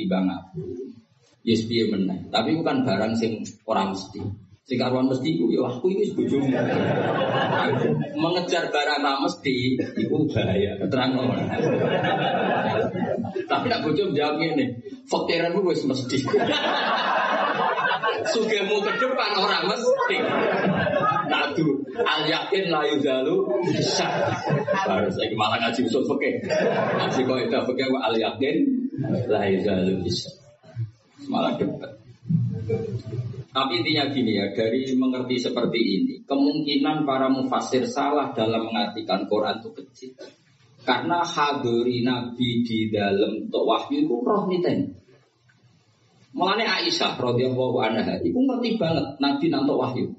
Yes piye meneh. Tapi bukan barang sing ora mesti. Sing karuan mesti iku ya aku iki bojomu. Mengejar barang ra mesti iku bahaya. Terang. Tapi nak bojo jawab ngene. Fakiranmu wis mesti. Sugemu ke orang mesti. Nadu al yakin la yuzalu bisa. Harus saya malah ngaji usul fikih. Ngaji kok itu fikih al yakin la yuzalu bisa. Malah debat. Tapi intinya gini ya, dari mengerti seperti ini, kemungkinan para mufasir salah dalam mengartikan Quran itu kecil. Karena hadiri Nabi di dalam untuk wahyu itu roh niten. Mulane Aisyah radhiyallahu anha itu ngerti banget Nabi nanto wahyu.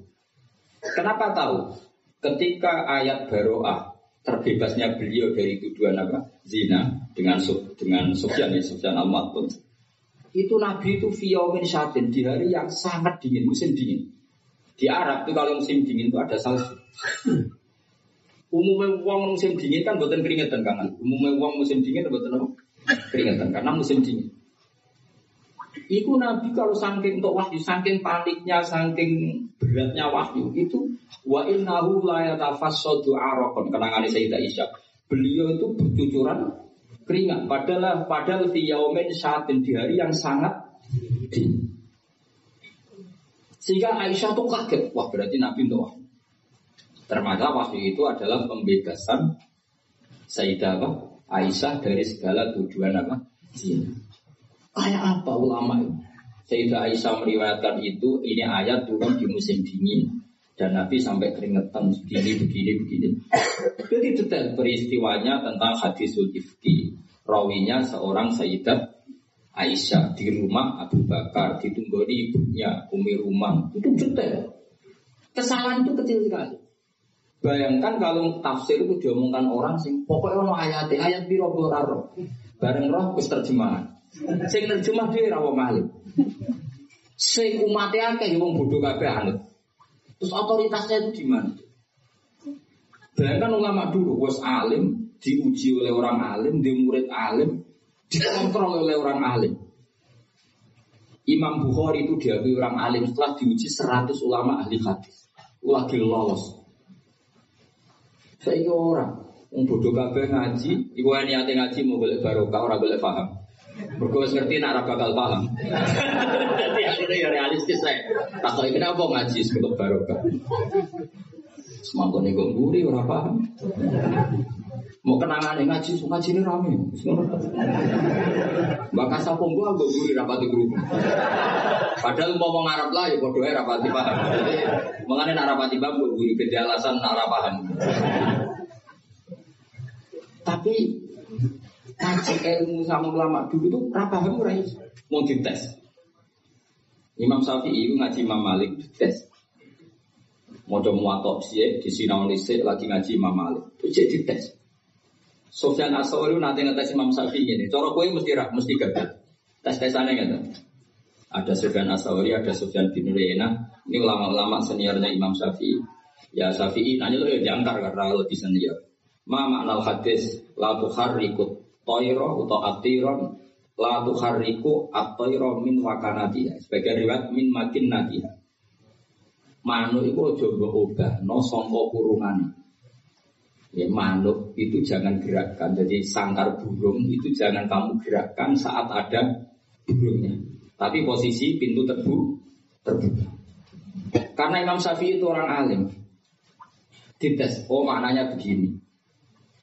Kenapa tahu? Ketika ayat baroah terbebasnya beliau dari tuduhan apa? Zina dengan dengan Sufyan ya Sufyan al Itu Nabi itu fiyaumin syatin di hari yang sangat dingin, musim dingin. Di Arab itu kalau musim dingin itu ada salju. Umumnya uang musim dingin kan buatan keringetan kangen. Umumnya uang musim dingin buatan apa? Keringetan karena musim dingin. Iku Nabi kalau saking untuk wahyu, saking paniknya, saking beratnya wahyu itu wa innahu la yatafassadu araqan kenangan Sayyidah Isya. Beliau itu bercucuran keringat padahal padahal di yaumin saatin di hari yang sangat dingin. Sehingga Aisyah tuh kaget, wah berarti Nabi untuk wahyu. Ternyata wahyu itu adalah pembebasan Sayyidah Aisyah dari segala tujuan apa? Zina. Kayak apa ulama itu? Sayyidah Aisyah meriwayatkan itu, ini ayat turun di musim dingin. Dan Nabi sampai keringetan begini, begini, begini. Jadi detail peristiwanya tentang hadisul ifki. Rawinya seorang Sayyidah Aisyah di rumah Abu Bakar, ditunggoni ibunya Umi Ruman. Itu detail. Kesalahan itu kecil sekali. Bayangkan kalau tafsir itu diomongkan orang sing pokoknya ono ayat ayat biro roh bareng roh terjemahan. Sing nerjemah dhewe ra wong. Sing umate akeh wong bodoh kabeh anut. Terus otoritasnya itu di mana? Bayangkan ulama dulu was alim, diuji oleh orang alim, di murid alim, dikontrol oleh orang alim. Imam Bukhari itu diakui orang alim setelah diuji 100 ulama ahli hadis. Lagi lolos. Saya orang, Wong bodoh kabeh ngaji, niate ngaji mau golek barokah ora golek paham. Mergo ngerti ora bakal paham. Dadi akhirnya ya realistis saya. Takok iki apa ngaji sebelum barokah. Semangkone kok mburi ora paham. Mau kenangan ngaji, ngaji ini rame. Bakal sapung gua gue guri rapati grup. Padahal mau Arab lah ya bodohnya rapati paham. Mengenai nak rapati paham gue guri beda alasan nak paham. Tapi ngaji ilmu sama ulama dulu itu apa kamu rai mau dites. Imam Syafi'i itu ngaji Imam Malik dites. Mau coba muatok sih di sinau lagi ngaji Imam Malik itu jadi dites. Sofyan Asawari nanti ngetes Imam Syafi'i ini. Cara kue mesti rak, mesti gagal. Tes tesannya gitu. Ada Sofyan Asawari, ada Sofyan bin Rena. Ini ulama-ulama seniornya Imam Syafi'i. Ya Syafi'i nanya lo ya diangkar karena lebih senior. Ma makna hadis la tuharrikut toiro atau atiron la tuharriku atoiro min wakanatiha. Sebagai riwayat min makin natiha manuk itu coba obah no songko kurungan ya manuk itu jangan gerakkan. Jadi sangkar burung itu jangan kamu gerakkan saat ada burungnya. Tapi posisi pintu terbu terbuka. Karena Imam Syafi'i itu orang alim. Dites oh maknanya begini.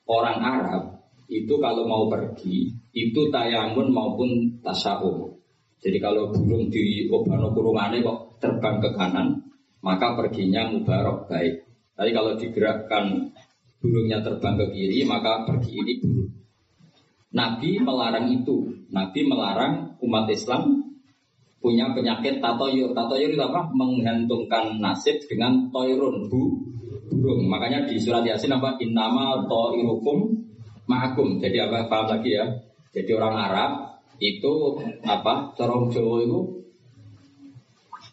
Orang Arab itu kalau mau pergi itu tayamun maupun tasaum. Jadi kalau burung di obano kurungannya kok terbang ke kanan, maka perginya mubarok baik. Tapi kalau digerakkan burungnya terbang ke kiri, maka pergi ini burung. Nabi melarang itu. Nabi melarang umat Islam punya penyakit tatoyur. Tatoyur itu apa? Menggantungkan nasib dengan toirun, bu, burung. Makanya di surat Yasin apa? Innama toirukum ma'akum. Jadi apa paham lagi ya? Jadi orang Arab itu apa? Corong Jawa itu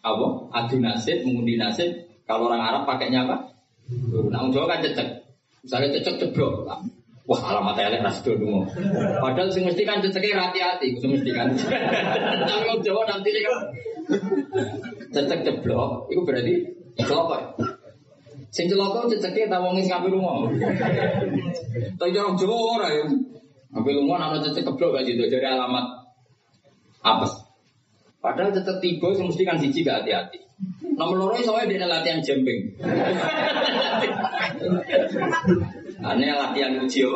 apa? Adu nasib, mengundi nasib. Kalau orang Arab pakainya apa? Nah, orang Jawa kan cecek. Misalnya cecek ceblok. Wah, alamat elek ras dulu. Padahal sing mesti kan ceceknya hati-hati, sing mesti kan. Tapi orang nanti kan cecek ceblok, itu berarti celaka. Sing celaka ceceke ta wong sing ape lunga. Tapi jorong Jawa ora ya. Ape lunga ana cecek keblok gak gitu dari alamat apes. Padahal tetep tiba sing mesti kan siji gak hati-hati. Nomor loro wae dene latihan jemping. Ane latihan uji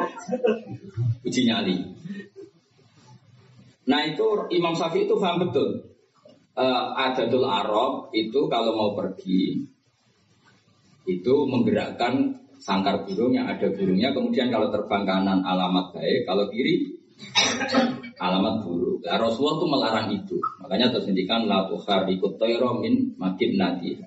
uji nyali. Nah itu Imam Syafi'i itu paham betul. Uh, adatul Arab itu kalau mau pergi itu menggerakkan sangkar burung yang ada burungnya kemudian kalau terbang kanan alamat baik kalau kiri alamat buruk. Nah, Rasulullah itu melarang itu. Makanya terus ngendikan la tayra min makin nadi.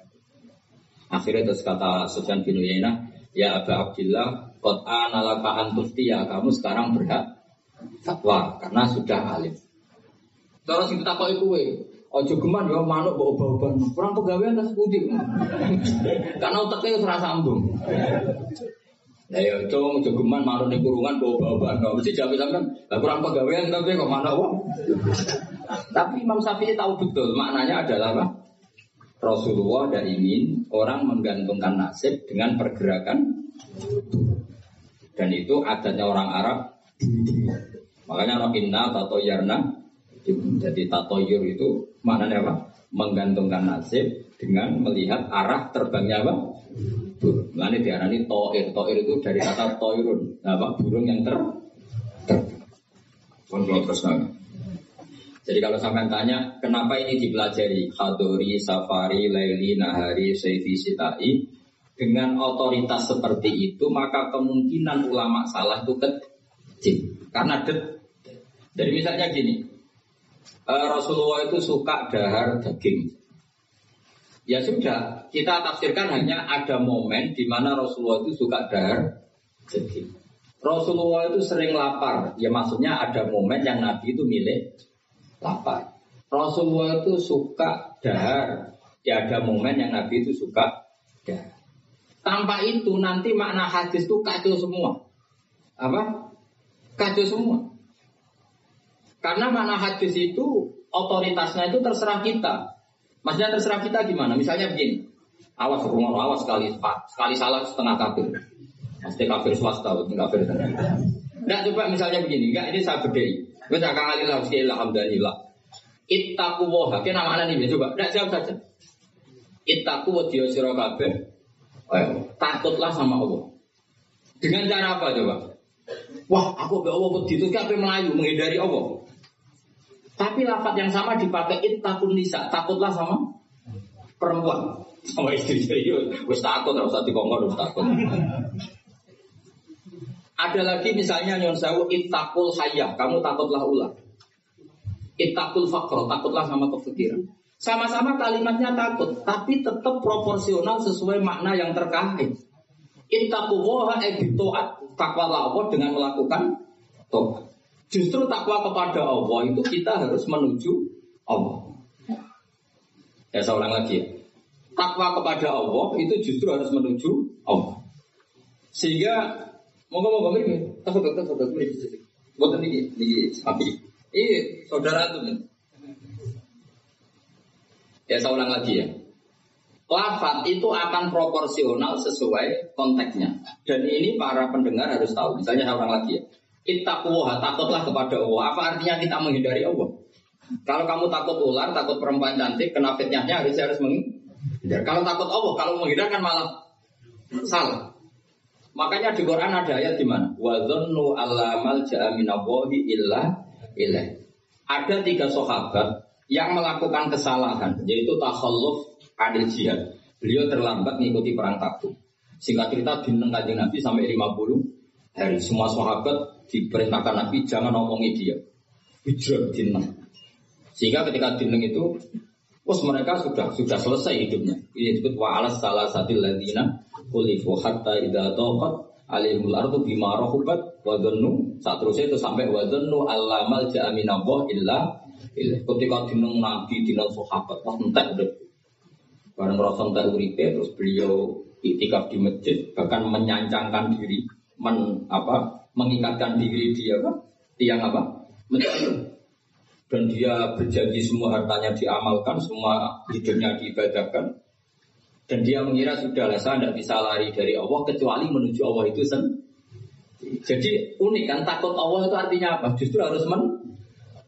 Akhirnya terus kata Sufyan bin Uyainah, ya Abu Abdillah, qad analaka ya kamu sekarang berhak fatwa karena sudah alim. Terus kita kok kowe, ojo geman ya manuk bawa bawa kurang pegawai atas putih. karena otaknya serasa sambung. Nah ya cung jogeman marun di kurungan bawa bawa no. Mesti jawab sampean, lah kurang pegawaian tapi kok mana wong. Tapi Imam Syafi'i tahu betul maknanya adalah apa? Rasulullah tidak ingin orang menggantungkan nasib dengan pergerakan dan itu adatnya orang Arab. Makanya orang inna tato yarna jadi tatoyur itu maknanya apa? Menggantungkan nasib dengan melihat arah terbangnya apa? burung. Lalu diarani toir. Toir itu dari kata toirun. Apa? Burung yang ter ter. terus Jadi kalau sampai tanya, kenapa ini dipelajari? Khadori, Safari, Laili, Nahari, Seifi, Sitai. Dengan otoritas seperti itu, maka kemungkinan ulama salah itu kecil. Karena det. Jadi misalnya gini, eh, Rasulullah itu suka dahar daging. Ya sudah, kita tafsirkan hanya ada momen di mana Rasulullah itu suka dahar daging. Rasulullah itu sering lapar, ya maksudnya ada momen yang Nabi itu milih lapar. Rasulullah itu suka dahar, ya ada momen yang Nabi itu suka dahar. Tanpa itu nanti makna hadis itu kacau semua. Apa? Kacau semua. Karena makna hadis itu otoritasnya itu terserah kita. Maksudnya terserah kita gimana? Misalnya begini, awas rumah awas sekali sekali salah setengah kafir. Pasti kafir swasta, bukan kafir. Nah coba misalnya begini, enggak ini saya bedai. Gue akan alillah, alhamdulillah. Ittaku woha, kena mana nih? Coba, enggak jawab saja. Ittaku wa dia sira kabeh. Takutlah sama Allah. Dengan cara apa coba? Wah, aku be Allah wedi itu kabeh melayu menghindari Allah. Tapi lafat yang sama dipakai takut nisa, takutlah sama perempuan, sama istri jadi wis takut, harus usah dikongkon, wis takut. Ada lagi misalnya nyon sewu itakul hayah, kamu takutlah ular. Itakul fakro, takutlah sama kefikiran. Sama-sama kalimatnya takut, tapi tetap proporsional sesuai makna yang terkait. Ittaqullaha ebitoat takwalah Allah dengan melakukan tobat. Justru takwa kepada Allah itu kita harus menuju Allah. Ya saya ulang lagi ya. Takwa kepada Allah itu justru harus menuju Allah. Sehingga moga-moga ini, takut takut takut ini, buat ini ini sapi. Ini saudara tuh nih. Ya saya ulang lagi ya. Lafat itu akan proporsional sesuai konteksnya. Dan ini para pendengar harus tahu. Misalnya saya ulang lagi ya. Ittaquha, takutlah kepada Allah. Apa artinya kita menghindari Allah? Kalau kamu takut ular, takut perempuan cantik, kena fitnahnya harus harus menghindar. Kalau takut Allah, kalau menghindar kan malah salah. Makanya di Quran ada ayat di mana? Wa dzannu allamal ja'aminallahi illa ilaih. Ada tiga sahabat yang melakukan kesalahan, yaitu takhalluf adil jihad. Beliau terlambat mengikuti perang Tabuk. Singkat cerita di Nabi sampai 50 hari. Semua sahabat diperintahkan Nabi jangan omongi dia. Hijrah dineng. Sehingga ketika dineng itu, Wos mereka sudah sudah selesai hidupnya. Ini disebut wa alas salah satu ladina kulifu hatta idza taqat alimul ardu bima rahubat wa dhannu saat terus itu sampai wa dhannu allamal ja'aminallah illa illa ketika dineng nabi dineng sahabat wah entek udah bareng rasa entek uripe terus beliau itikaf di masjid bahkan menyancangkan diri men apa mengikatkan diri dia apa? Tiang apa? Dan dia berjanji semua hartanya diamalkan, semua hidupnya diibadahkan. Dan dia mengira sudah saya tidak bisa lari dari Allah kecuali menuju Allah itu sendiri. Jadi unik kan takut Allah itu artinya apa? Justru harus men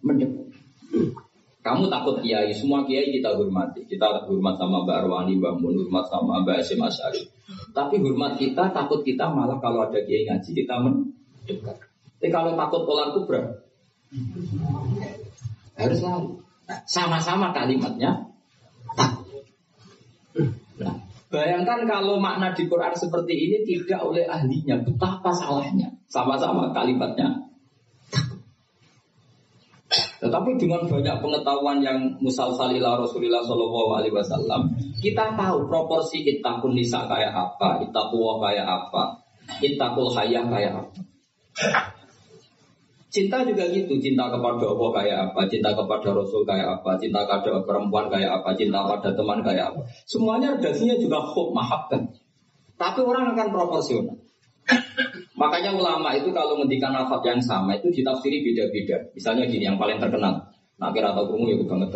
mendekat. Kamu takut kiai, semua kiai kita hormati. Kita hormat sama Mbak Arwani, Mbak Mun, hormat sama Mbak Asim Asyari. Tapi hormat kita, takut kita malah kalau ada kiai ngaji kita men dekat. Tapi kalau takut pola kubra, harus lari. Sama-sama kalimatnya. Nah, bayangkan kalau makna di Quran seperti ini tidak oleh ahlinya, betapa salahnya. Sama-sama kalimatnya Tetapi dengan banyak pengetahuan yang musalsalila Rasulullah Shallallahu Alaihi Wasallam, kita tahu proporsi ittaqun nisa kayak apa, ittaqwa kayak apa, ittaqul hayah kayak apa. Cinta juga gitu, cinta kepada Allah kayak apa, cinta kepada Rasul kayak apa, cinta kepada perempuan kayak apa, cinta pada teman kayak apa. Semuanya redaksinya juga khub, mahabbah. Tapi orang akan proporsional. Makanya ulama itu kalau mendikan nafat yang sama itu ditafsiri beda-beda. Misalnya gini, yang paling terkenal. Nah kira tahu kamu ya banget.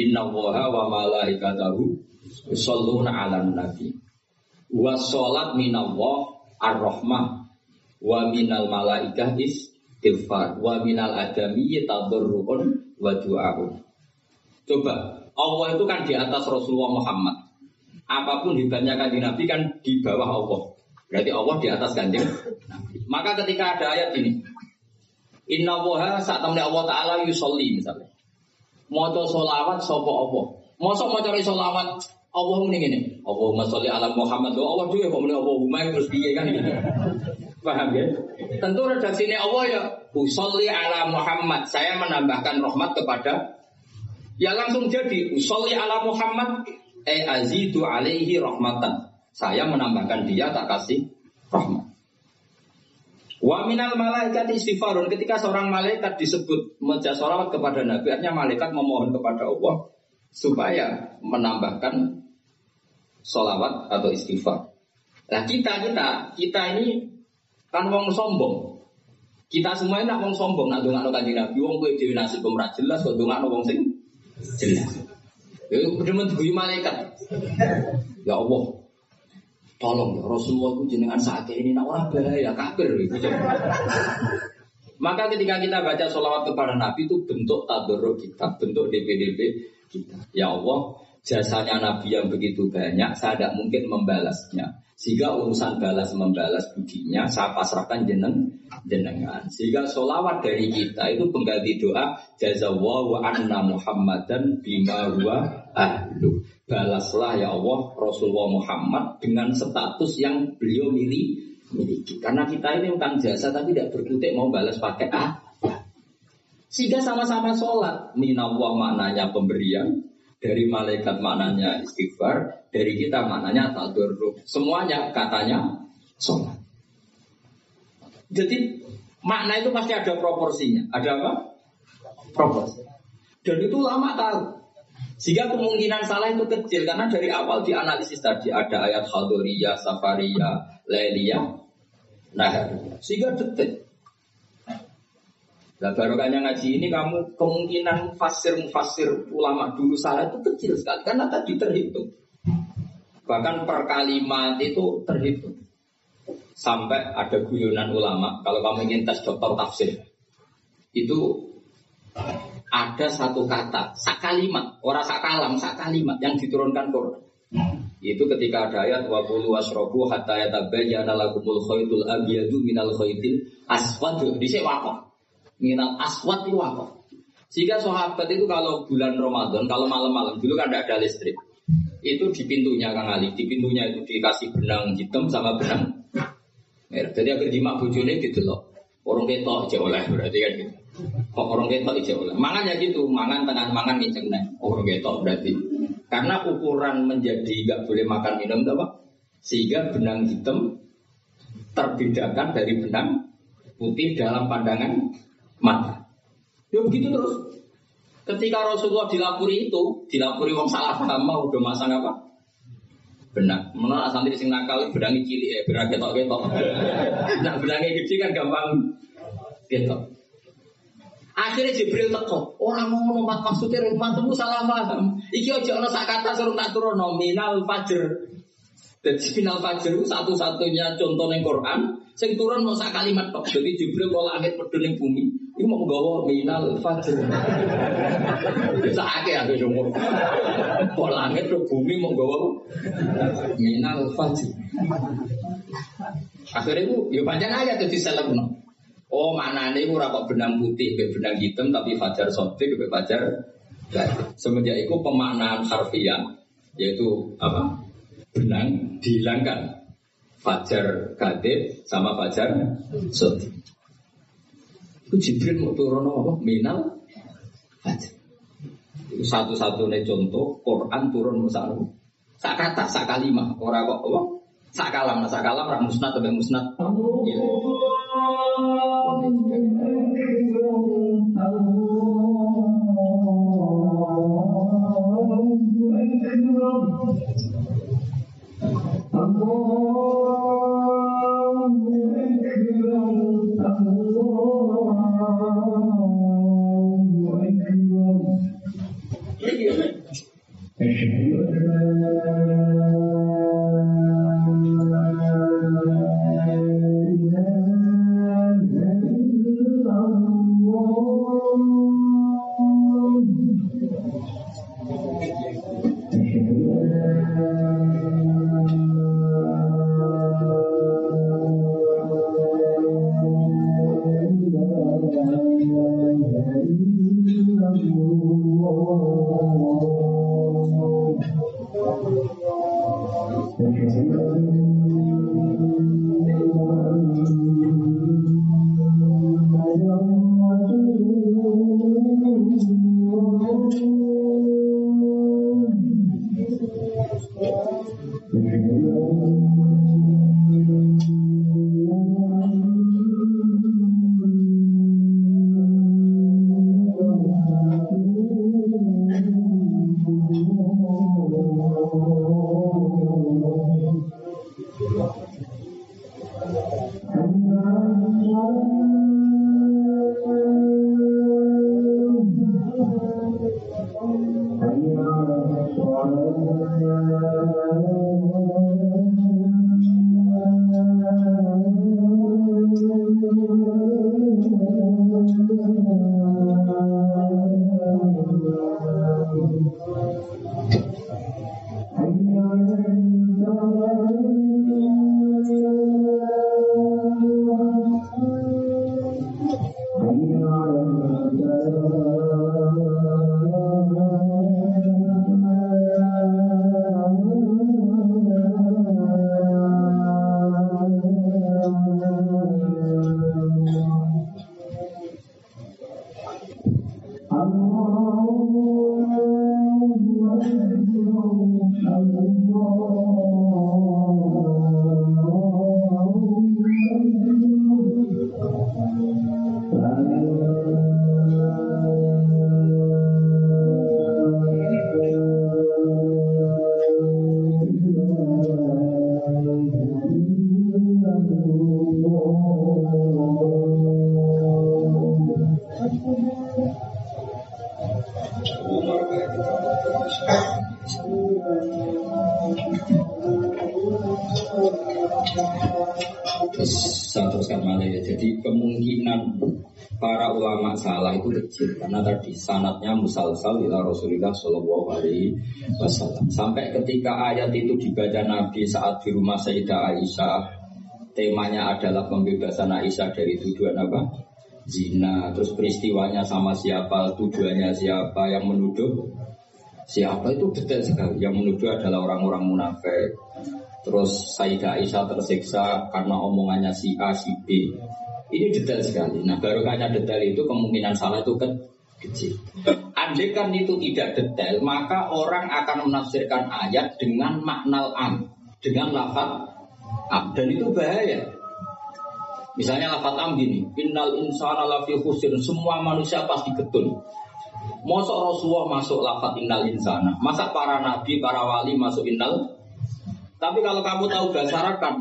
Inna woha wa malaikatahu yusalluna ala nabi. Wa sholat minallah ar-rahmah. Wa minal malaikah is istighfar wa minal adami tadarruun wa du'aun. Coba, Allah itu kan di atas Rasulullah Muhammad. Apa pun hebatnya kanjeng Nabi kan di bawah Allah. Berarti Allah di atas kanjeng. Maka ketika ada ayat ini, Inna woha saat temen Allah Ta'ala yusolli misalnya. Moco solawat sopo Allah. Mosok mau cari solawat Allah ini gini. Allahumma sholli ala Muhammad. Allah dulu kok muni Allahumma terus piye kan gitu. Paham ya? Tentu redaksinya Allah ya usolli ala Muhammad. Saya menambahkan rahmat kepada ya langsung jadi usolli ala Muhammad eh azidu alaihi rahmatan. Saya menambahkan dia tak kasih rahmat. Wa minal malaikat istighfarun ketika seorang malaikat disebut meja sholawat kepada Nabi artinya malaikat memohon kepada Allah supaya menambahkan sholawat atau istighfar. Nah kita kita kita ini Kan wong sombong. Kita semua ini nak wong sombong, nak dongak kanjeng Nabi, wong kowe dhewe nasib ora jelas kok dongak wong sing jelas. Ya bener diguyu malaikat. Ya Allah, tolong ya Rasulullah itu jenengan saat ini nak orang bahaya kafir itu. Maka ketika kita baca sholawat kepada Nabi itu bentuk tadoro kita, bentuk DPDP kita. Ya Allah, jasanya Nabi yang begitu banyak, saya tidak mungkin membalasnya. Sehingga urusan balas membalas budinya saya pasrahkan jeneng jenengan. Sehingga solawat dari kita itu pengganti doa jazawallahu anna Muhammadan bima huwa ahlu. Balaslah ya Allah Rasulullah Muhammad dengan status yang beliau milih miliki. Karena kita ini bukan jasa tapi tidak berkutik mau balas pakai ah. Sehingga sama-sama sholat. Minallah maknanya pemberian, dari malaikat maknanya istighfar, dari kita maknanya tadarruk. Semuanya katanya sholat. Jadi makna itu pasti ada proporsinya. Ada apa? Proporsi. Dan itu lama tahu. Sehingga kemungkinan salah itu kecil karena dari awal dianalisis tadi ada ayat Khadoriyah, Safariyah, Lailiyah, nah sehingga detik. Nah barokahnya ngaji ini kamu kemungkinan fasir mufasir ulama dulu salah itu kecil sekali karena tadi terhitung. Bahkan per kalimat itu terhitung. Sampai ada guyonan ulama, kalau kamu ingin tes dokter tafsir, itu ada satu kata, sakalimat, orang sakalam, sakalimat yang diturunkan Quran. Itu ketika ada ayat wa qulu wasrobu hatta yatabayyana lakumul khaytul abyadu minal khaytil aswad di sewakon minal aswat itu apa? Sehingga sahabat itu kalau bulan Ramadan, kalau malam-malam dulu kan ada listrik. Itu di pintunya Kang Ali, di pintunya itu dikasih benang hitam sama benang merah. Jadi agar bujune gitu loh. Orang ketok aja oleh berarti kan gitu. Kok orang ketok aja oleh. Mangan ya gitu, mangan tengah mangan nginceng nih. Orang ketok berarti. Karena ukuran menjadi gak boleh makan minum apa? Sehingga benang hitam terbedakan dari benang putih dalam pandangan mata. Ya begitu terus. Ketika Rasulullah dilapuri itu, dilapuri wong salah paham udah masang apa? Benar. Menurut santri sing nakal berangi cilik ya, benar ketok-ketok. nah, berangi gede kan gampang ketok. Akhirnya Jibril teko. Orang mau nompat maksudnya temu salah paham. Iki ojo ono sak kata suruh tak turun nominal fajr. Dan final fajr itu satu-satunya contoh yang Quran. Sing turun mau sak kalimat tok. Jadi Jibril kalau langit peduli bumi. Ini mau gawa minal fajr. Sakake aku jumur. Kok langit ke bumi mau gawa minal fajr. Akhirnya itu, ya panjang aja tuh diselebno. Oh mana ini kok benang putih, benang hitam, tapi fajar sotik, ke fajar Semenjak itu pemaknaan harfiah, yaitu apa? Benang dihilangkan. Fajar gadit sama fajar sotik. Itu Jibril mau turun apa? Minal. Itu satu-satunya contoh Quran turun musa Sak kata, sak kalimah, orang kok? Sak kalam, sak kalam rak musnad atau musnad. Ya. Sanatnya musalsal ila Rasulullah Shallallahu Alaihi Wasallam. Sampai ketika ayat itu dibaca Nabi saat di rumah Sayyidah Aisyah temanya adalah pembebasan Aisyah dari tuduhan apa? Zina. Terus peristiwanya sama siapa? Tujuannya siapa? Yang menuduh siapa? Itu detail sekali. Yang menuduh adalah orang-orang munafik. Terus Sayyidah Aisyah tersiksa karena omongannya si A si B. Ini detail sekali. Nah, barokahnya detail itu kemungkinan salah itu kecil. Andai kan itu tidak detail, maka orang akan menafsirkan ayat dengan makna am, dengan lafaz am, dan itu bahaya. Misalnya lafaz am gini, innal insana lafi khusir, semua manusia pasti getun. Masa Rasulullah masuk lafaz innal insana, masa para nabi, para wali masuk innal. Tapi kalau kamu tahu bahasa Arab kan,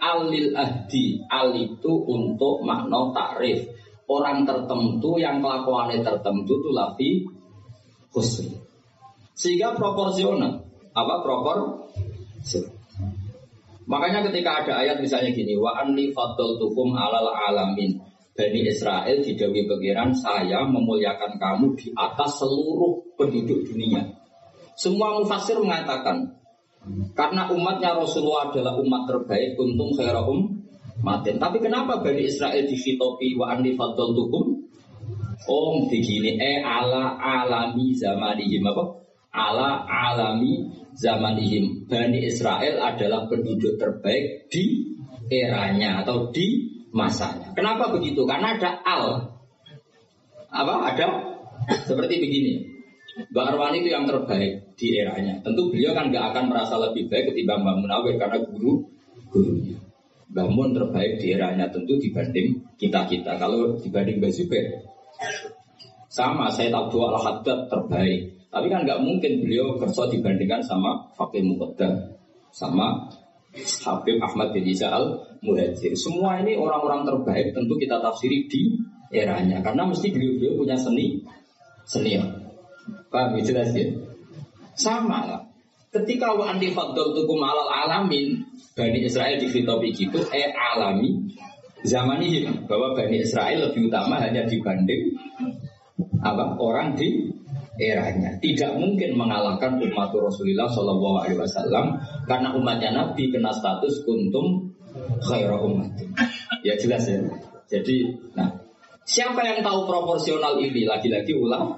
alil ahdi al itu untuk makna takrif orang tertentu yang kelakuannya tertentu itu lebih khusus sehingga proporsional. Apa propor? Makanya ketika ada ayat misalnya gini wa anli tukum alal alamin. Bani Israel di Dewi Pengiran saya memuliakan kamu di atas seluruh penduduk dunia. Semua mufasir mengatakan karena umatnya Rasulullah adalah umat terbaik, untung khairahum matin. Tapi kenapa Bani Israel di fitopi wa andi fadol tukum? Om begini, eh ala alami zamanihim apa? Ala alami zamanihim. Bani Israel adalah penduduk terbaik di eranya atau di masanya. Kenapa begitu? Karena ada al. Apa? Ada Seperti begini, Mbak Arwani itu yang terbaik di eranya. Tentu beliau kan nggak akan merasa lebih baik ketimbang Mbak Munawir karena guru gurunya. Mbak Mun terbaik di eranya tentu dibanding kita-kita. Kalau dibanding Mbak Zubair, sama saya tahu dua al-haddad terbaik. Tapi kan nggak mungkin beliau kerja dibandingkan sama Fakih Muqaddam, sama Habib Ahmad bin Isa al Muhajir. Semua ini orang-orang terbaik tentu kita tafsiri di eranya karena mesti beliau-beliau punya seni. Paham ya jelas ya? Sama lah. Ketika wa andi faddal tukum alal alamin Bani Israel di dikhitab gitu eh alami zaman ini bahwa Bani Israel lebih utama hanya dibanding apa? Orang di eranya. Tidak mungkin mengalahkan umat Rasulullah Shallallahu Alaihi Wasallam karena umatnya Nabi kena status kuntum khaira umat ya jelas ya. Jadi nah siapa yang tahu proporsional ini? Lagi-lagi ulang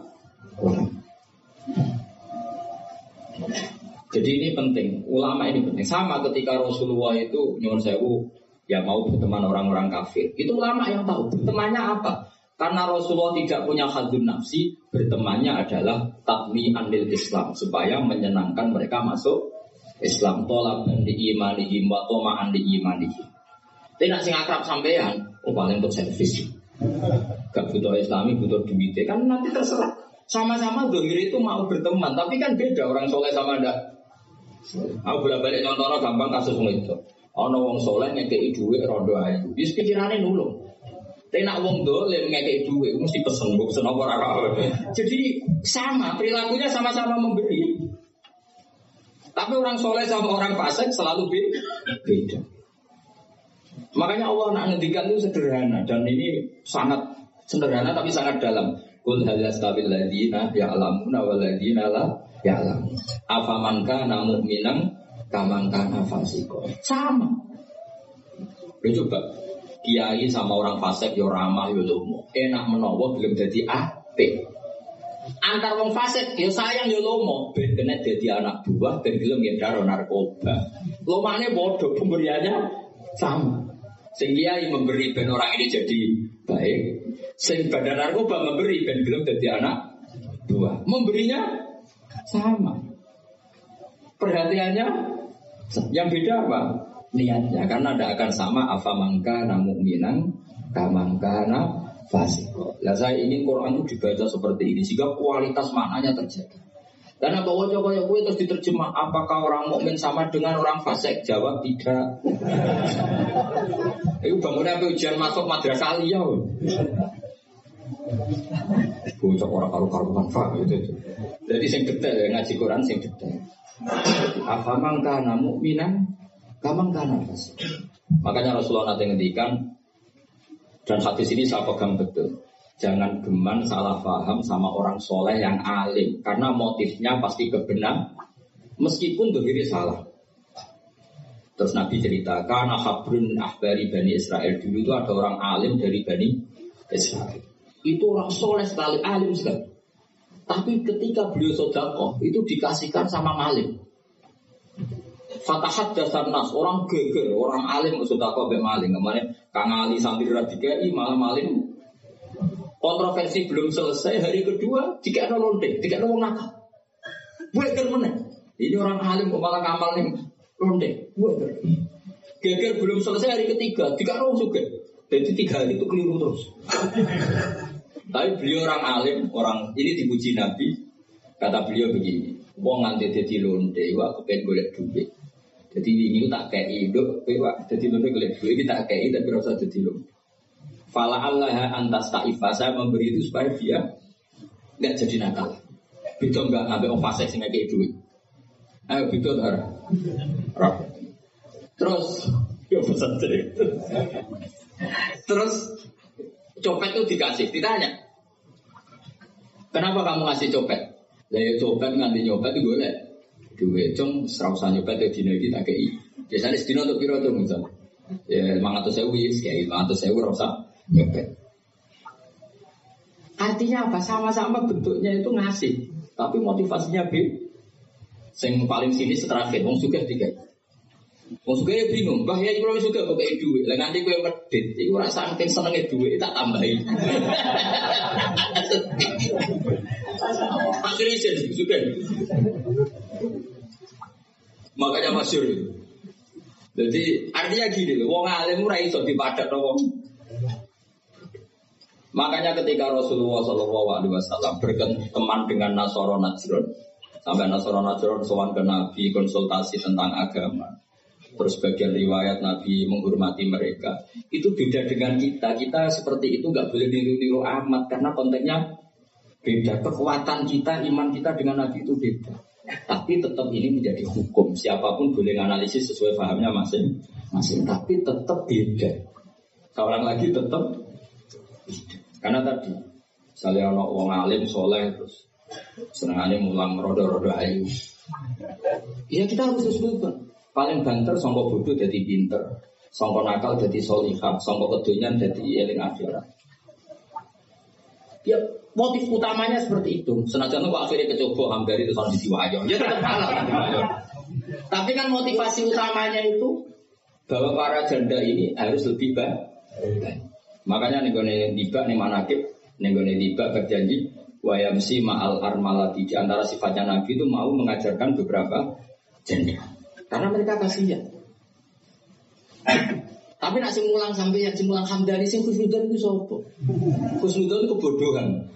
jadi ini penting ulama ini penting sama ketika Rasulullah itu nyuwun sewu ya mau berteman orang-orang kafir itu ulama yang tahu bertemannya apa karena Rasulullah tidak punya hadun nafsi, bertemannya adalah takmi andil Islam supaya menyenangkan mereka masuk Islam tolak dan diimani wa toma andi imani. Tidak sing akrab sampean, oh paling untuk servis. Gak butuh Islami, butuh duit. Kan nanti terserah. Sama-sama dohir itu mau berteman, tapi kan beda orang soleh sama ndak. Aku bolak balik contohnya gampang kasus itu. Ono wong soleh ngekei duit rondo ayu. Bis pikirannya nulung. Tapi nak wong dolim ngekei duit, mesti pesen, gue pesen apa. Jadi sama, perilakunya sama-sama memberi. Tapi orang soleh sama orang fasik selalu beda. Makanya Allah nak ngendikan itu sederhana dan ini sangat sederhana tapi sangat dalam. Kul hal yastabil ladina ya'lamuna wal ladina la ya'lam. Afaman kana mu'minan kaman kana fasiko. Sama. Lu coba kiai sama orang fasik yo ramah yo lomo. Enak menowo belum jadi apik. Antar wong fasik yo sayang yo lomo, ben kena jadi anak buah ben gelem ngedaro narkoba. Lomane bodoh pemberiannya sama. Sing kiai memberi ben orang ini jadi baik. Sing badan narkoba memberi ben gelem jadi anak buah. Memberinya sama. Perhatiannya yang beda apa? niatnya karena tidak akan sama apa mangka namu minang kamangka na fasiko. Lah saya ingin Quran itu dibaca seperti ini sehingga kualitas maknanya terjaga. Karena bahwa coba ya gue terus diterjemah apakah orang mukmin sama dengan orang fasik? Jawab tidak. Itu bangunnya apa ujian masuk madrasah aliyah. Bocah orang karu-karuan faham itu. Jadi sing detail ya ngaji Quran sing detail. Apa mangka namu minang Gampang kan nafas. Makanya Rasulullah nanti ngendikan dan hadis ini saya pegang betul. Jangan geman salah paham sama orang soleh yang alim karena motifnya pasti kebenar meskipun diri salah. Terus Nabi cerita karena habrun ahbari bani Israel dulu itu ada orang alim dari bani Israel. Itu orang soleh sekali alim sekali. Tapi ketika beliau sodakoh itu dikasihkan sama malim. Fatahat dasar nas orang geger, orang alim sudah kau maling. Kemarin Kang Ali sambil radikai malah maling. Kontroversi belum selesai hari kedua jika ada lonte, jika ada nakal. Buat mana? Ini orang alim kok malah ngamal nih lonte. Buat Geger belum selesai hari ketiga, jika ada juga. Jadi tiga hari itu keliru terus. Tapi beliau orang alim, orang ini dipuji Nabi. Kata beliau begini, Wong nganti dadi lonte, wah kepen golek duit. Jadi ini tak kayak hidup, pak. Jadi lu golek duit tak kayak tapi rasa jadi lu. Fala Allah antas ta'ifa saya memberi itu supaya dia nggak jadi nakal. Bito nggak orang fasik sih kayak duit. Ayo bito dar. Terus, ya Terus copet itu dikasih, ditanya. Kenapa kamu ngasih copet? Lah ya copet nganti nyopet itu boleh duit cung serau usah nyopet ya dino iki tak kei biasanya sedino untuk piro tuh misal ya lima ratus sewu kayak lima ratus sewu rasa nyopet artinya apa sama-sama bentuknya itu ngasih tapi motivasinya b sing paling sini terakhir wong suka tiga Wong suka ya bingung, bah ya kalau suka kok kayak duit, lah nanti gue medit, itu rasa saking senengnya duit tak tambahin. Akhirnya jadi juga. Makanya masyur itu. Jadi artinya gini loh, wong alim ora iso dipadat wong. Makanya ketika Rasulullah Shallallahu Alaihi Wasallam berteman dengan Nasoro Najron, sampai Nasoro Najron sowan ke Nabi konsultasi tentang agama, terus bagian riwayat Nabi menghormati mereka, itu beda dengan kita. Kita seperti itu nggak boleh niru-niru amat karena konteksnya beda. Kekuatan kita, iman kita dengan Nabi itu beda. Tapi tetap ini menjadi hukum. Siapa pun boleh analisis sesuai pahamnya masing-masing. Tapi tetap beda. Seorang lagi tetap. Karena tadi, misalnya ono wong alim soleh terus senengannya mulang rodo-rodo ayu. Ya kita harus sesuai Paling banter songkok bodoh jadi pinter, songkok nakal jadi solihah, songkok kedonyan jadi eling akhirat. Ya motif utamanya seperti itu. Senajan kok akhirnya kecoba hambari itu di diwayo. Ya tetap kalah Tapi kan motivasi utamanya itu bahwa para janda ini harus lebih baik. Makanya nih gue tiba nih manakib, nih gue tiba berjanji wayamsi ma'al armalati di antara sifatnya Nabi itu mau mengajarkan beberapa janda. Karena mereka kasihan. Tapi nak sing mulang sampai yang mulang hamdani sing khusnudan itu sopo. Itu kebodohan.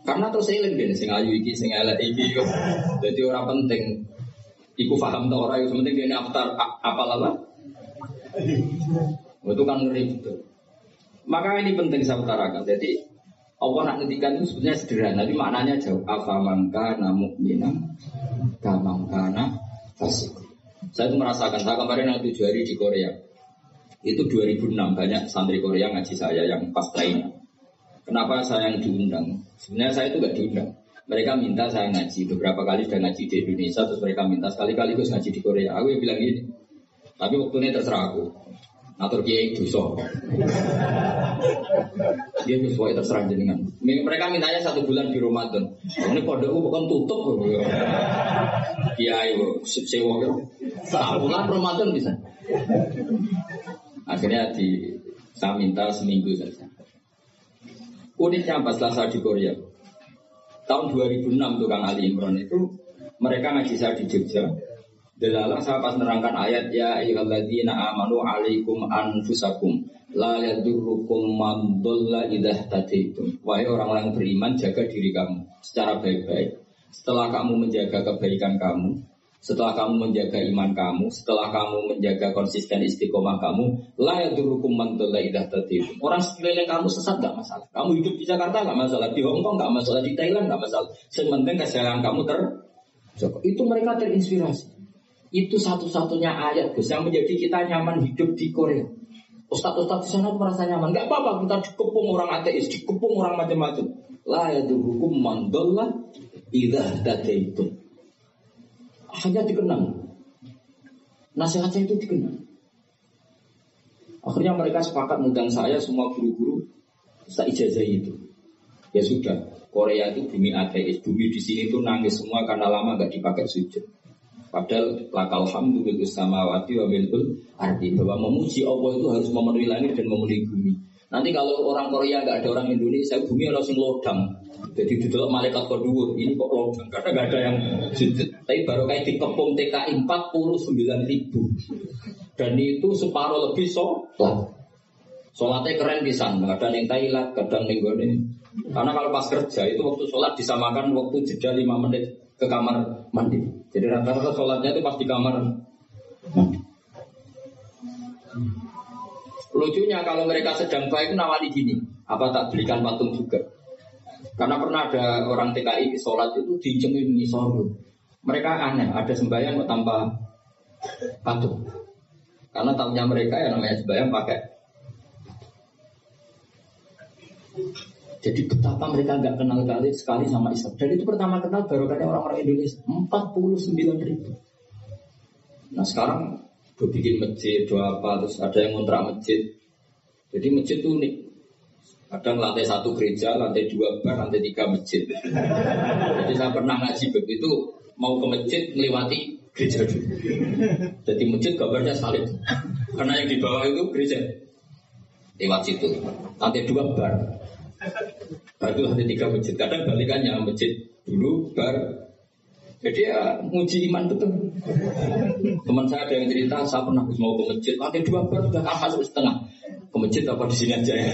Karena terus saya deh sing ayu iki sing elek iki. Jadi orang penting iku paham tau orang yang penting dia aftar apa lala. Itu kan ngeri betul. Maka ini penting saya utarakan. Jadi Allah nak ngedikan itu sebenarnya sederhana, tapi maknanya jauh. Afamangka namuk minam, kamangkana fasik. Saya itu merasakan, saya kemarin yang tujuh hari di Korea. Itu 2006 banyak santri Korea ngaji saya yang pas lainnya. Kenapa saya yang diundang? Sebenarnya saya itu gak diundang. Mereka minta saya ngaji beberapa kali sudah ngaji di Indonesia, terus mereka minta sekali-kali gue ngaji di Korea. Aku yang bilang gini, tapi waktu ini terserah aku. Atur kiai dosa. Dia sesuai terserah jenengan. Mereka mintanya satu bulan di Ramadan. Ini pondokku bukan tutup. Kiai sewa bulan Ramadan bisa. Akhirnya di saya minta seminggu saja. Uniknya pas saya di Korea. Tahun 2006 tuh Kang Ali Imran itu mereka ngaji saya di Jogja Delalah saya pas nerangkan ayat ya ayyuhalladzina amanu alaikum anfusakum la yadurrukum man dhalla idah tadaitum. Wahai orang-orang beriman jaga diri kamu secara baik-baik. Setelah kamu menjaga kebaikan kamu, setelah kamu menjaga iman kamu, setelah kamu menjaga konsisten istiqomah kamu, la yadurrukum man dhalla idah tadaitum. Orang sekeliling kamu sesat gak masalah. Kamu hidup di Jakarta gak masalah, di Hongkong gak masalah, di Thailand gak masalah. Sementing kesehatan kamu ter itu mereka terinspirasi. Itu satu-satunya ayat Gus yang menjadi kita nyaman hidup di Korea. Ustadz-ustadz di sana merasa nyaman. Gak apa-apa kita dikepung orang ateis, dikepung orang macam-macam. La hukum mandallah idah itu. Hanya dikenal. Nasihatnya itu dikenal. Akhirnya mereka sepakat mengundang saya semua guru-guru saya ijazah itu. Ya sudah, Korea itu bumi ateis, bumi di sini itu nangis semua karena lama gak dipakai sujud. Padahal lakal hamdu bil samawati wa milkul arti bahwa memuji Allah itu harus memenuhi langit dan memenuhi bumi. Nanti kalau orang Korea nggak ada orang Indonesia, bumi harus sing lodang. Jadi di dalam malaikat kedua ini kok lodang karena nggak ada yang sujud. Tapi baru kayak dikepung TKI 49 ribu dan itu separuh lebih sholat. Sholatnya keren pisan, kadang yang Thailand, kadang yang Karena kalau pas kerja itu waktu sholat disamakan waktu jeda 5 menit ke kamar mandi. Jadi rata-rata sholatnya itu pas di kamar. Lucunya kalau mereka sedang baik nawali gini, apa tak belikan patung juga? Karena pernah ada orang TKI sholat itu dicengin ngisor. Mereka aneh, ada sembahyang kok tanpa patung. Karena tahunya mereka yang namanya sembahyang pakai jadi betapa mereka nggak kenal kali sekali sama Islam. Dan itu pertama kenal baru kan orang-orang Indonesia 49 ribu. Nah sekarang gue bikin masjid, dua apa, terus ada yang ngontrak masjid. Jadi masjid itu unik. Kadang lantai satu gereja, lantai dua bar, lantai tiga masjid. Jadi saya pernah ngaji begitu, mau ke masjid melewati gereja dulu. Jadi masjid gambarnya salib. Karena yang di bawah itu gereja. Lewat situ. Lantai dua bar. Baru ada tiga masjid. Kadang balikannya masjid dulu bar. Jadi ya nguji iman betul. Teman saya ada yang cerita, saya pernah mau ke masjid, lantai dua bar sudah masuk setengah. Ke masjid apa di sini aja ya.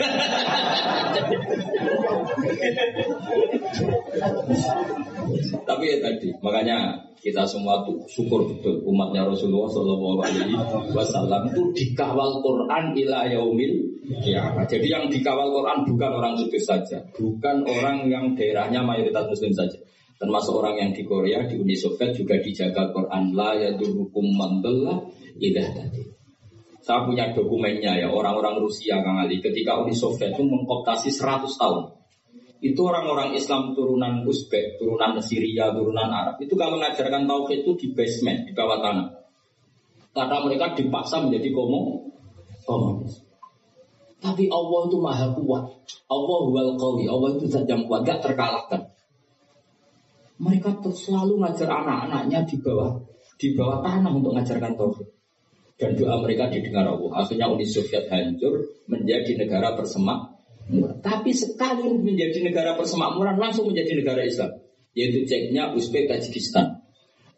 Tapi ya tadi, makanya kita semua tuh syukur betul umatnya Rasulullah Shallallahu Alaihi Wasallam itu dikawal Quran ila yaumil ya. Jadi yang dikawal Quran bukan orang sudut saja, bukan orang yang daerahnya mayoritas Muslim saja. Termasuk orang yang di Korea, di Uni Soviet juga dijaga Quran la yadurukum mandalla idah tadi. Saya punya dokumennya ya orang-orang Rusia Kang Ali ketika Uni Soviet itu mengkoptasi 100 tahun itu orang-orang Islam turunan Uzbek, turunan Syria, turunan Arab. Itu kalau mengajarkan tauhid itu di basement, di bawah tanah. Karena mereka dipaksa menjadi komo, komunis. Tapi Allah itu maha kuat. Allah wal. Allah itu zat kuat, gak terkalahkan. Mereka terus selalu ngajar anak-anaknya di bawah di bawah tanah untuk mengajarkan tauhid. Dan doa mereka didengar Allah. Akhirnya Uni Soviet hancur menjadi negara persemak tapi sekali menjadi negara persemakmuran langsung menjadi negara Islam. Yaitu ceknya Uzbek Tajikistan.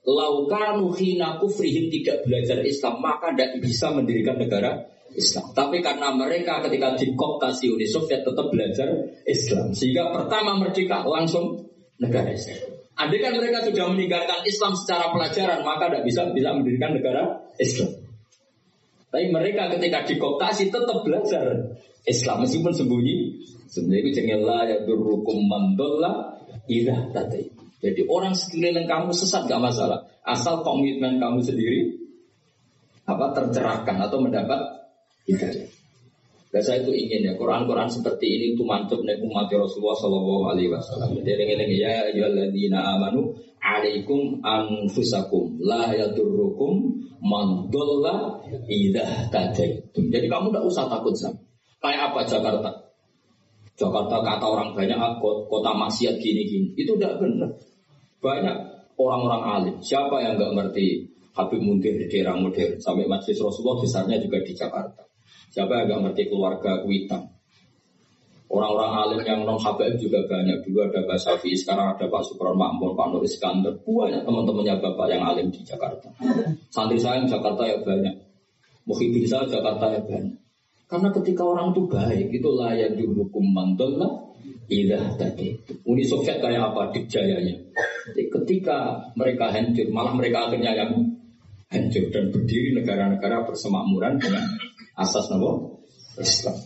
Laukanu hina kufrihim tidak belajar Islam maka tidak bisa mendirikan negara Islam. Tapi karena mereka ketika dikoptasi Uni Soviet tetap belajar Islam. Sehingga pertama merdeka langsung negara Islam. Andai kan mereka sudah meninggalkan Islam secara pelajaran maka tidak bisa bisa mendirikan negara Islam. Tapi mereka ketika dikoptasi tetap belajar Islam meskipun sembunyi. Sebenarnya itu jengela ya durukum mandola ilah tadi. Jadi orang sekeliling kamu sesat gak masalah. Asal komitmen kamu sendiri apa tercerahkan atau mendapat hidayah. Dan saya itu ingin ya Quran-Quran seperti ini itu mantap nih umat Rasulullah Shallallahu Alaihi Wasallam. Jadi ini ya ayyuhalladzina amanu alaikum anfusakum la yadurrukum man dhalla idza tadaitum. Jadi kamu tidak usah takut sama. Kayak apa Jakarta? Jakarta kata orang banyak ah, kota maksiat gini-gini. Itu tidak benar. Banyak orang-orang alim. Siapa yang nggak ngerti Habib Mundir di daerah modern sampai Majlis Rasulullah besarnya juga di Jakarta. Siapa yang nggak ngerti keluarga Kuitang? Orang-orang alim yang non Habib juga banyak. Dulu ada Pak Safi, sekarang ada Pak Supron Makmur, Pak Nur Iskandar. Banyak teman-temannya Bapak yang alim di Jakarta. Santri saya Jakarta ya banyak. Muhyiddin saya Jakarta ya banyak. Karena ketika orang itu baik, itu layak dihukum lah ilah tadi. Uni Soviet kayak apa dikjayanya. Ketika mereka hancur, malah mereka akhirnya yang hancur dan berdiri negara-negara persemakmuran dengan asas nama Islam.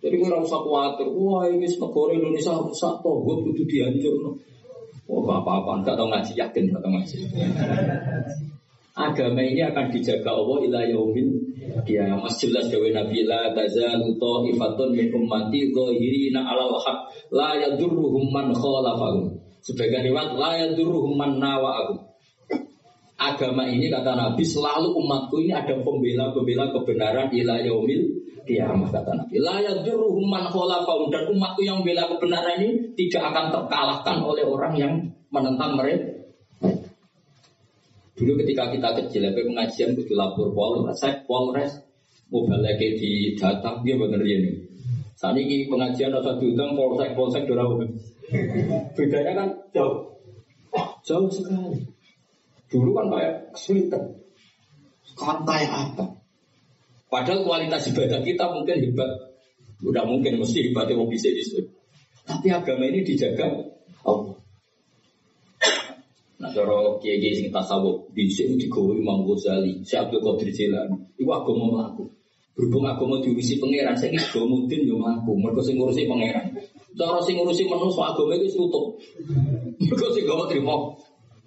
Jadi kita usah khawatir, wah ini negara Indonesia rusak, toh gue butuh dihancur. No. Oh apa-apa, enggak tahu ngaji, yakin enggak tahu ngaji. Agama ini akan dijaga Allah ila yaumil Ya, mas jelas dewe Nabi la tazalu ta'ifatun min ummati zahirina 'alal haq la yadurruhum man khalafahum. Sebagai riwayat la yadurruhum man nawa'ahum. Agama ini kata Nabi selalu umatku ini ada pembela-pembela kebenaran ila yaumil kiamat kata Nabi. La yadurruhum man khalafahum dan umatku yang bela kebenaran ini tidak akan terkalahkan oleh orang yang menentang mereka. Dulu ketika kita kecil, apa pengajian kudu lapor pol, saya polres mau balik di data dia bener ini. Saat ini pengajian atau diundang polsek polsek dorong. Bedanya kan jauh, jauh sekali. Dulu kan kayak kesulitan. Sekarang kayak apa? Padahal kualitas ibadah kita mungkin hebat. Udah mungkin mesti hebatnya mau bisa disebut. Tapi agama ini dijaga Allah. Nah, cara kiai sing tasawuf sini digawe Imam Ghazali, si Abdul Qadir Jilani, itu agama melaku. Berhubung agama diurusi pangeran, saya ini agama mudin yo melaku. Mereka sing ngurusi pangeran. Cara sing ngurusi manusia agama itu tutup. Mereka sing gak terima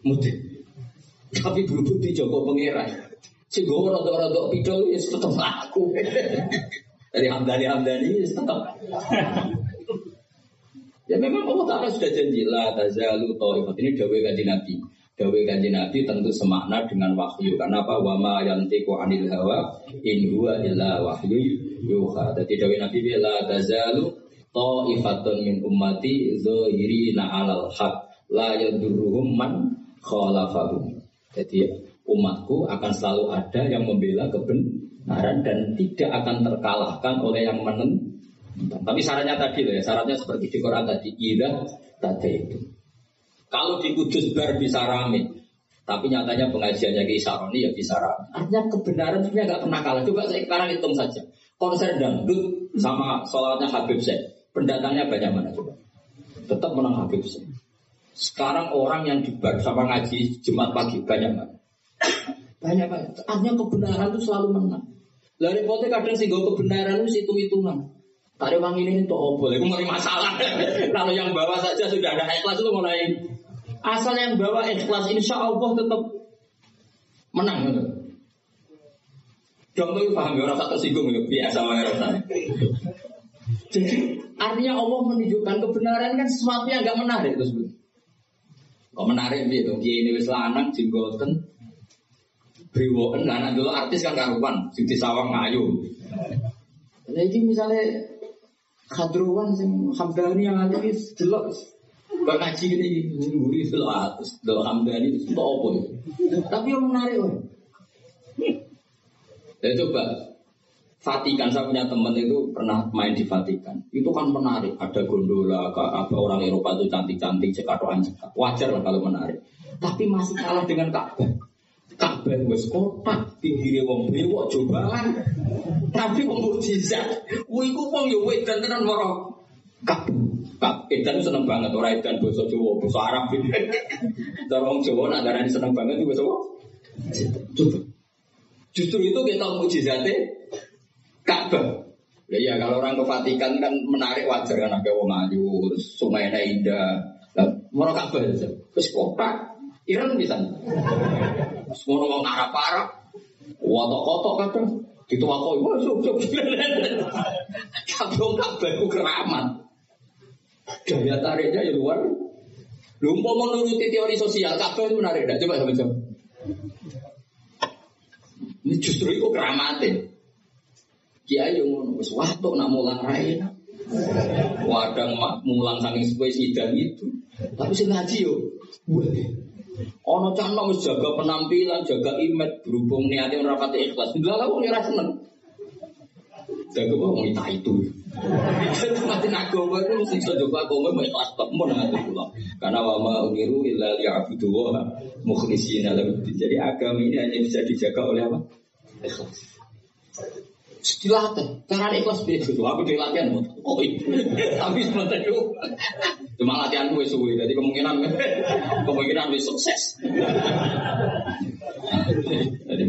mudin. Tapi berhubung dijogo pangeran. Sing gue rada-rada pidol ya tetap melaku. Dari Hamdani Hamdani tetap. Ya memang Allah Ta'ala sudah janji la tazalu ta'ifat ini dawe kanji Nabi. Dawe kanji Nabi tentu semakna dengan wahyu. Karena apa? Wa ma yantiku anil hawa in huwa illa wahyu yuha. Jadi dawe Nabi la tazalu ta'ifatun min ummati zahirina alal haq la yadurruhum man khalafahum. Jadi umatku akan selalu ada yang membela kebenaran dan tidak akan terkalahkan oleh yang menentang Tapi syaratnya tadi loh ya, syaratnya seperti di Quran tadi, ida tadi itu. Kalau di Kudus bar bisa rame, tapi nyatanya pengajiannya ke Isaroni ya bisa rame. Artinya kebenaran sebenarnya nggak pernah kalah. Coba saya sekarang hitung saja. Konser dangdut sama sholatnya Habib Syekh, pendatangnya banyak mana coba? Tetap menang Habib. Sekarang orang yang di bar sama ngaji Jumat pagi banyak mana? Banyak banyak. Artinya kebenaran itu selalu menang. Dari pote kadang sih kebenaran itu hitung hitungan. Tadi bang ini itu oh boleh, mulai masalah. Kalau yang bawa saja sudah ada ikhlas itu mulai asal yang bawa ikhlas, insya Allah tetap menang. Gitu. Dong tuh paham ya orang satu singgung ya biasa orang Jadi artinya Allah menunjukkan kebenaran kan sesuatu yang gak menarik itu sebetulnya. Kok menarik gitu? Dia ini wis lanang jenggoten Brewoken lanang dulu artis kan karuan, sing disawang ngayu. Nah ini misalnya Khadruan sing Hamdani yang ada ini delok Kok ngaji ini nguri delok atas delok Hamdani ya? Tapi yang menarik loh. Ya coba Vatikan saya punya teman itu pernah main di Vatikan. Itu kan menarik. Ada gondola, apa orang Eropa itu cantik-cantik, cekatoan cekat. Wajar lah kalau menarik. Tapi masih kalah dengan Ka'bah. Ka'bah wes kotak, pinggirnya wong bewok cobaan. Tapi wong mukjizat. Wih ku wong yo dan tenan moro. Ka'bah. Edan seneng banget orang Edan bahasa Jawa, bahasa Arab. Cara wong Jawa nak darani seneng banget itu bahasa Coba. Justru itu kita mukjizatnya Ka'bah. Ya, ya kalau orang ke Vatikan kan menarik wajar kan ada wong ayu, sungai indah. Lah, mau Ka'bah aja. Terus kota Iran bisa. Semua orang Arab Arab, kotok-kotok kadang dituakoi, wah sok sok. Kabung Ka'bah itu keramat. Daya tariknya ya luar. Lu mau menuruti teori sosial, Ka'bah itu menarik. Coba sama-sama. Ini justru itu keramatnya. Kiai yang ngono wis waktu nak mulang rai. Wadang mulang saking sepuh sidang itu. Tapi sing ngaji yo. Ono cano wis jaga penampilan, jaga image, berhubung niatnya ora pati ikhlas. Lah wong ora seneng. Jaga wong itu itu. Mati agama itu mesti bisa jaga agama mau ikhlas temen nanti pulang. Karena wama uniru illa liya'budu wa mukhlishina Jadi agama ini hanya bisa dijaga oleh apa? Ikhlas dilatih cara ikhlas biasa itu aku di latihan oh tapi sebentar itu cuma latihan gue suwi jadi kemungkinan kemungkinan lebih sukses. Jadi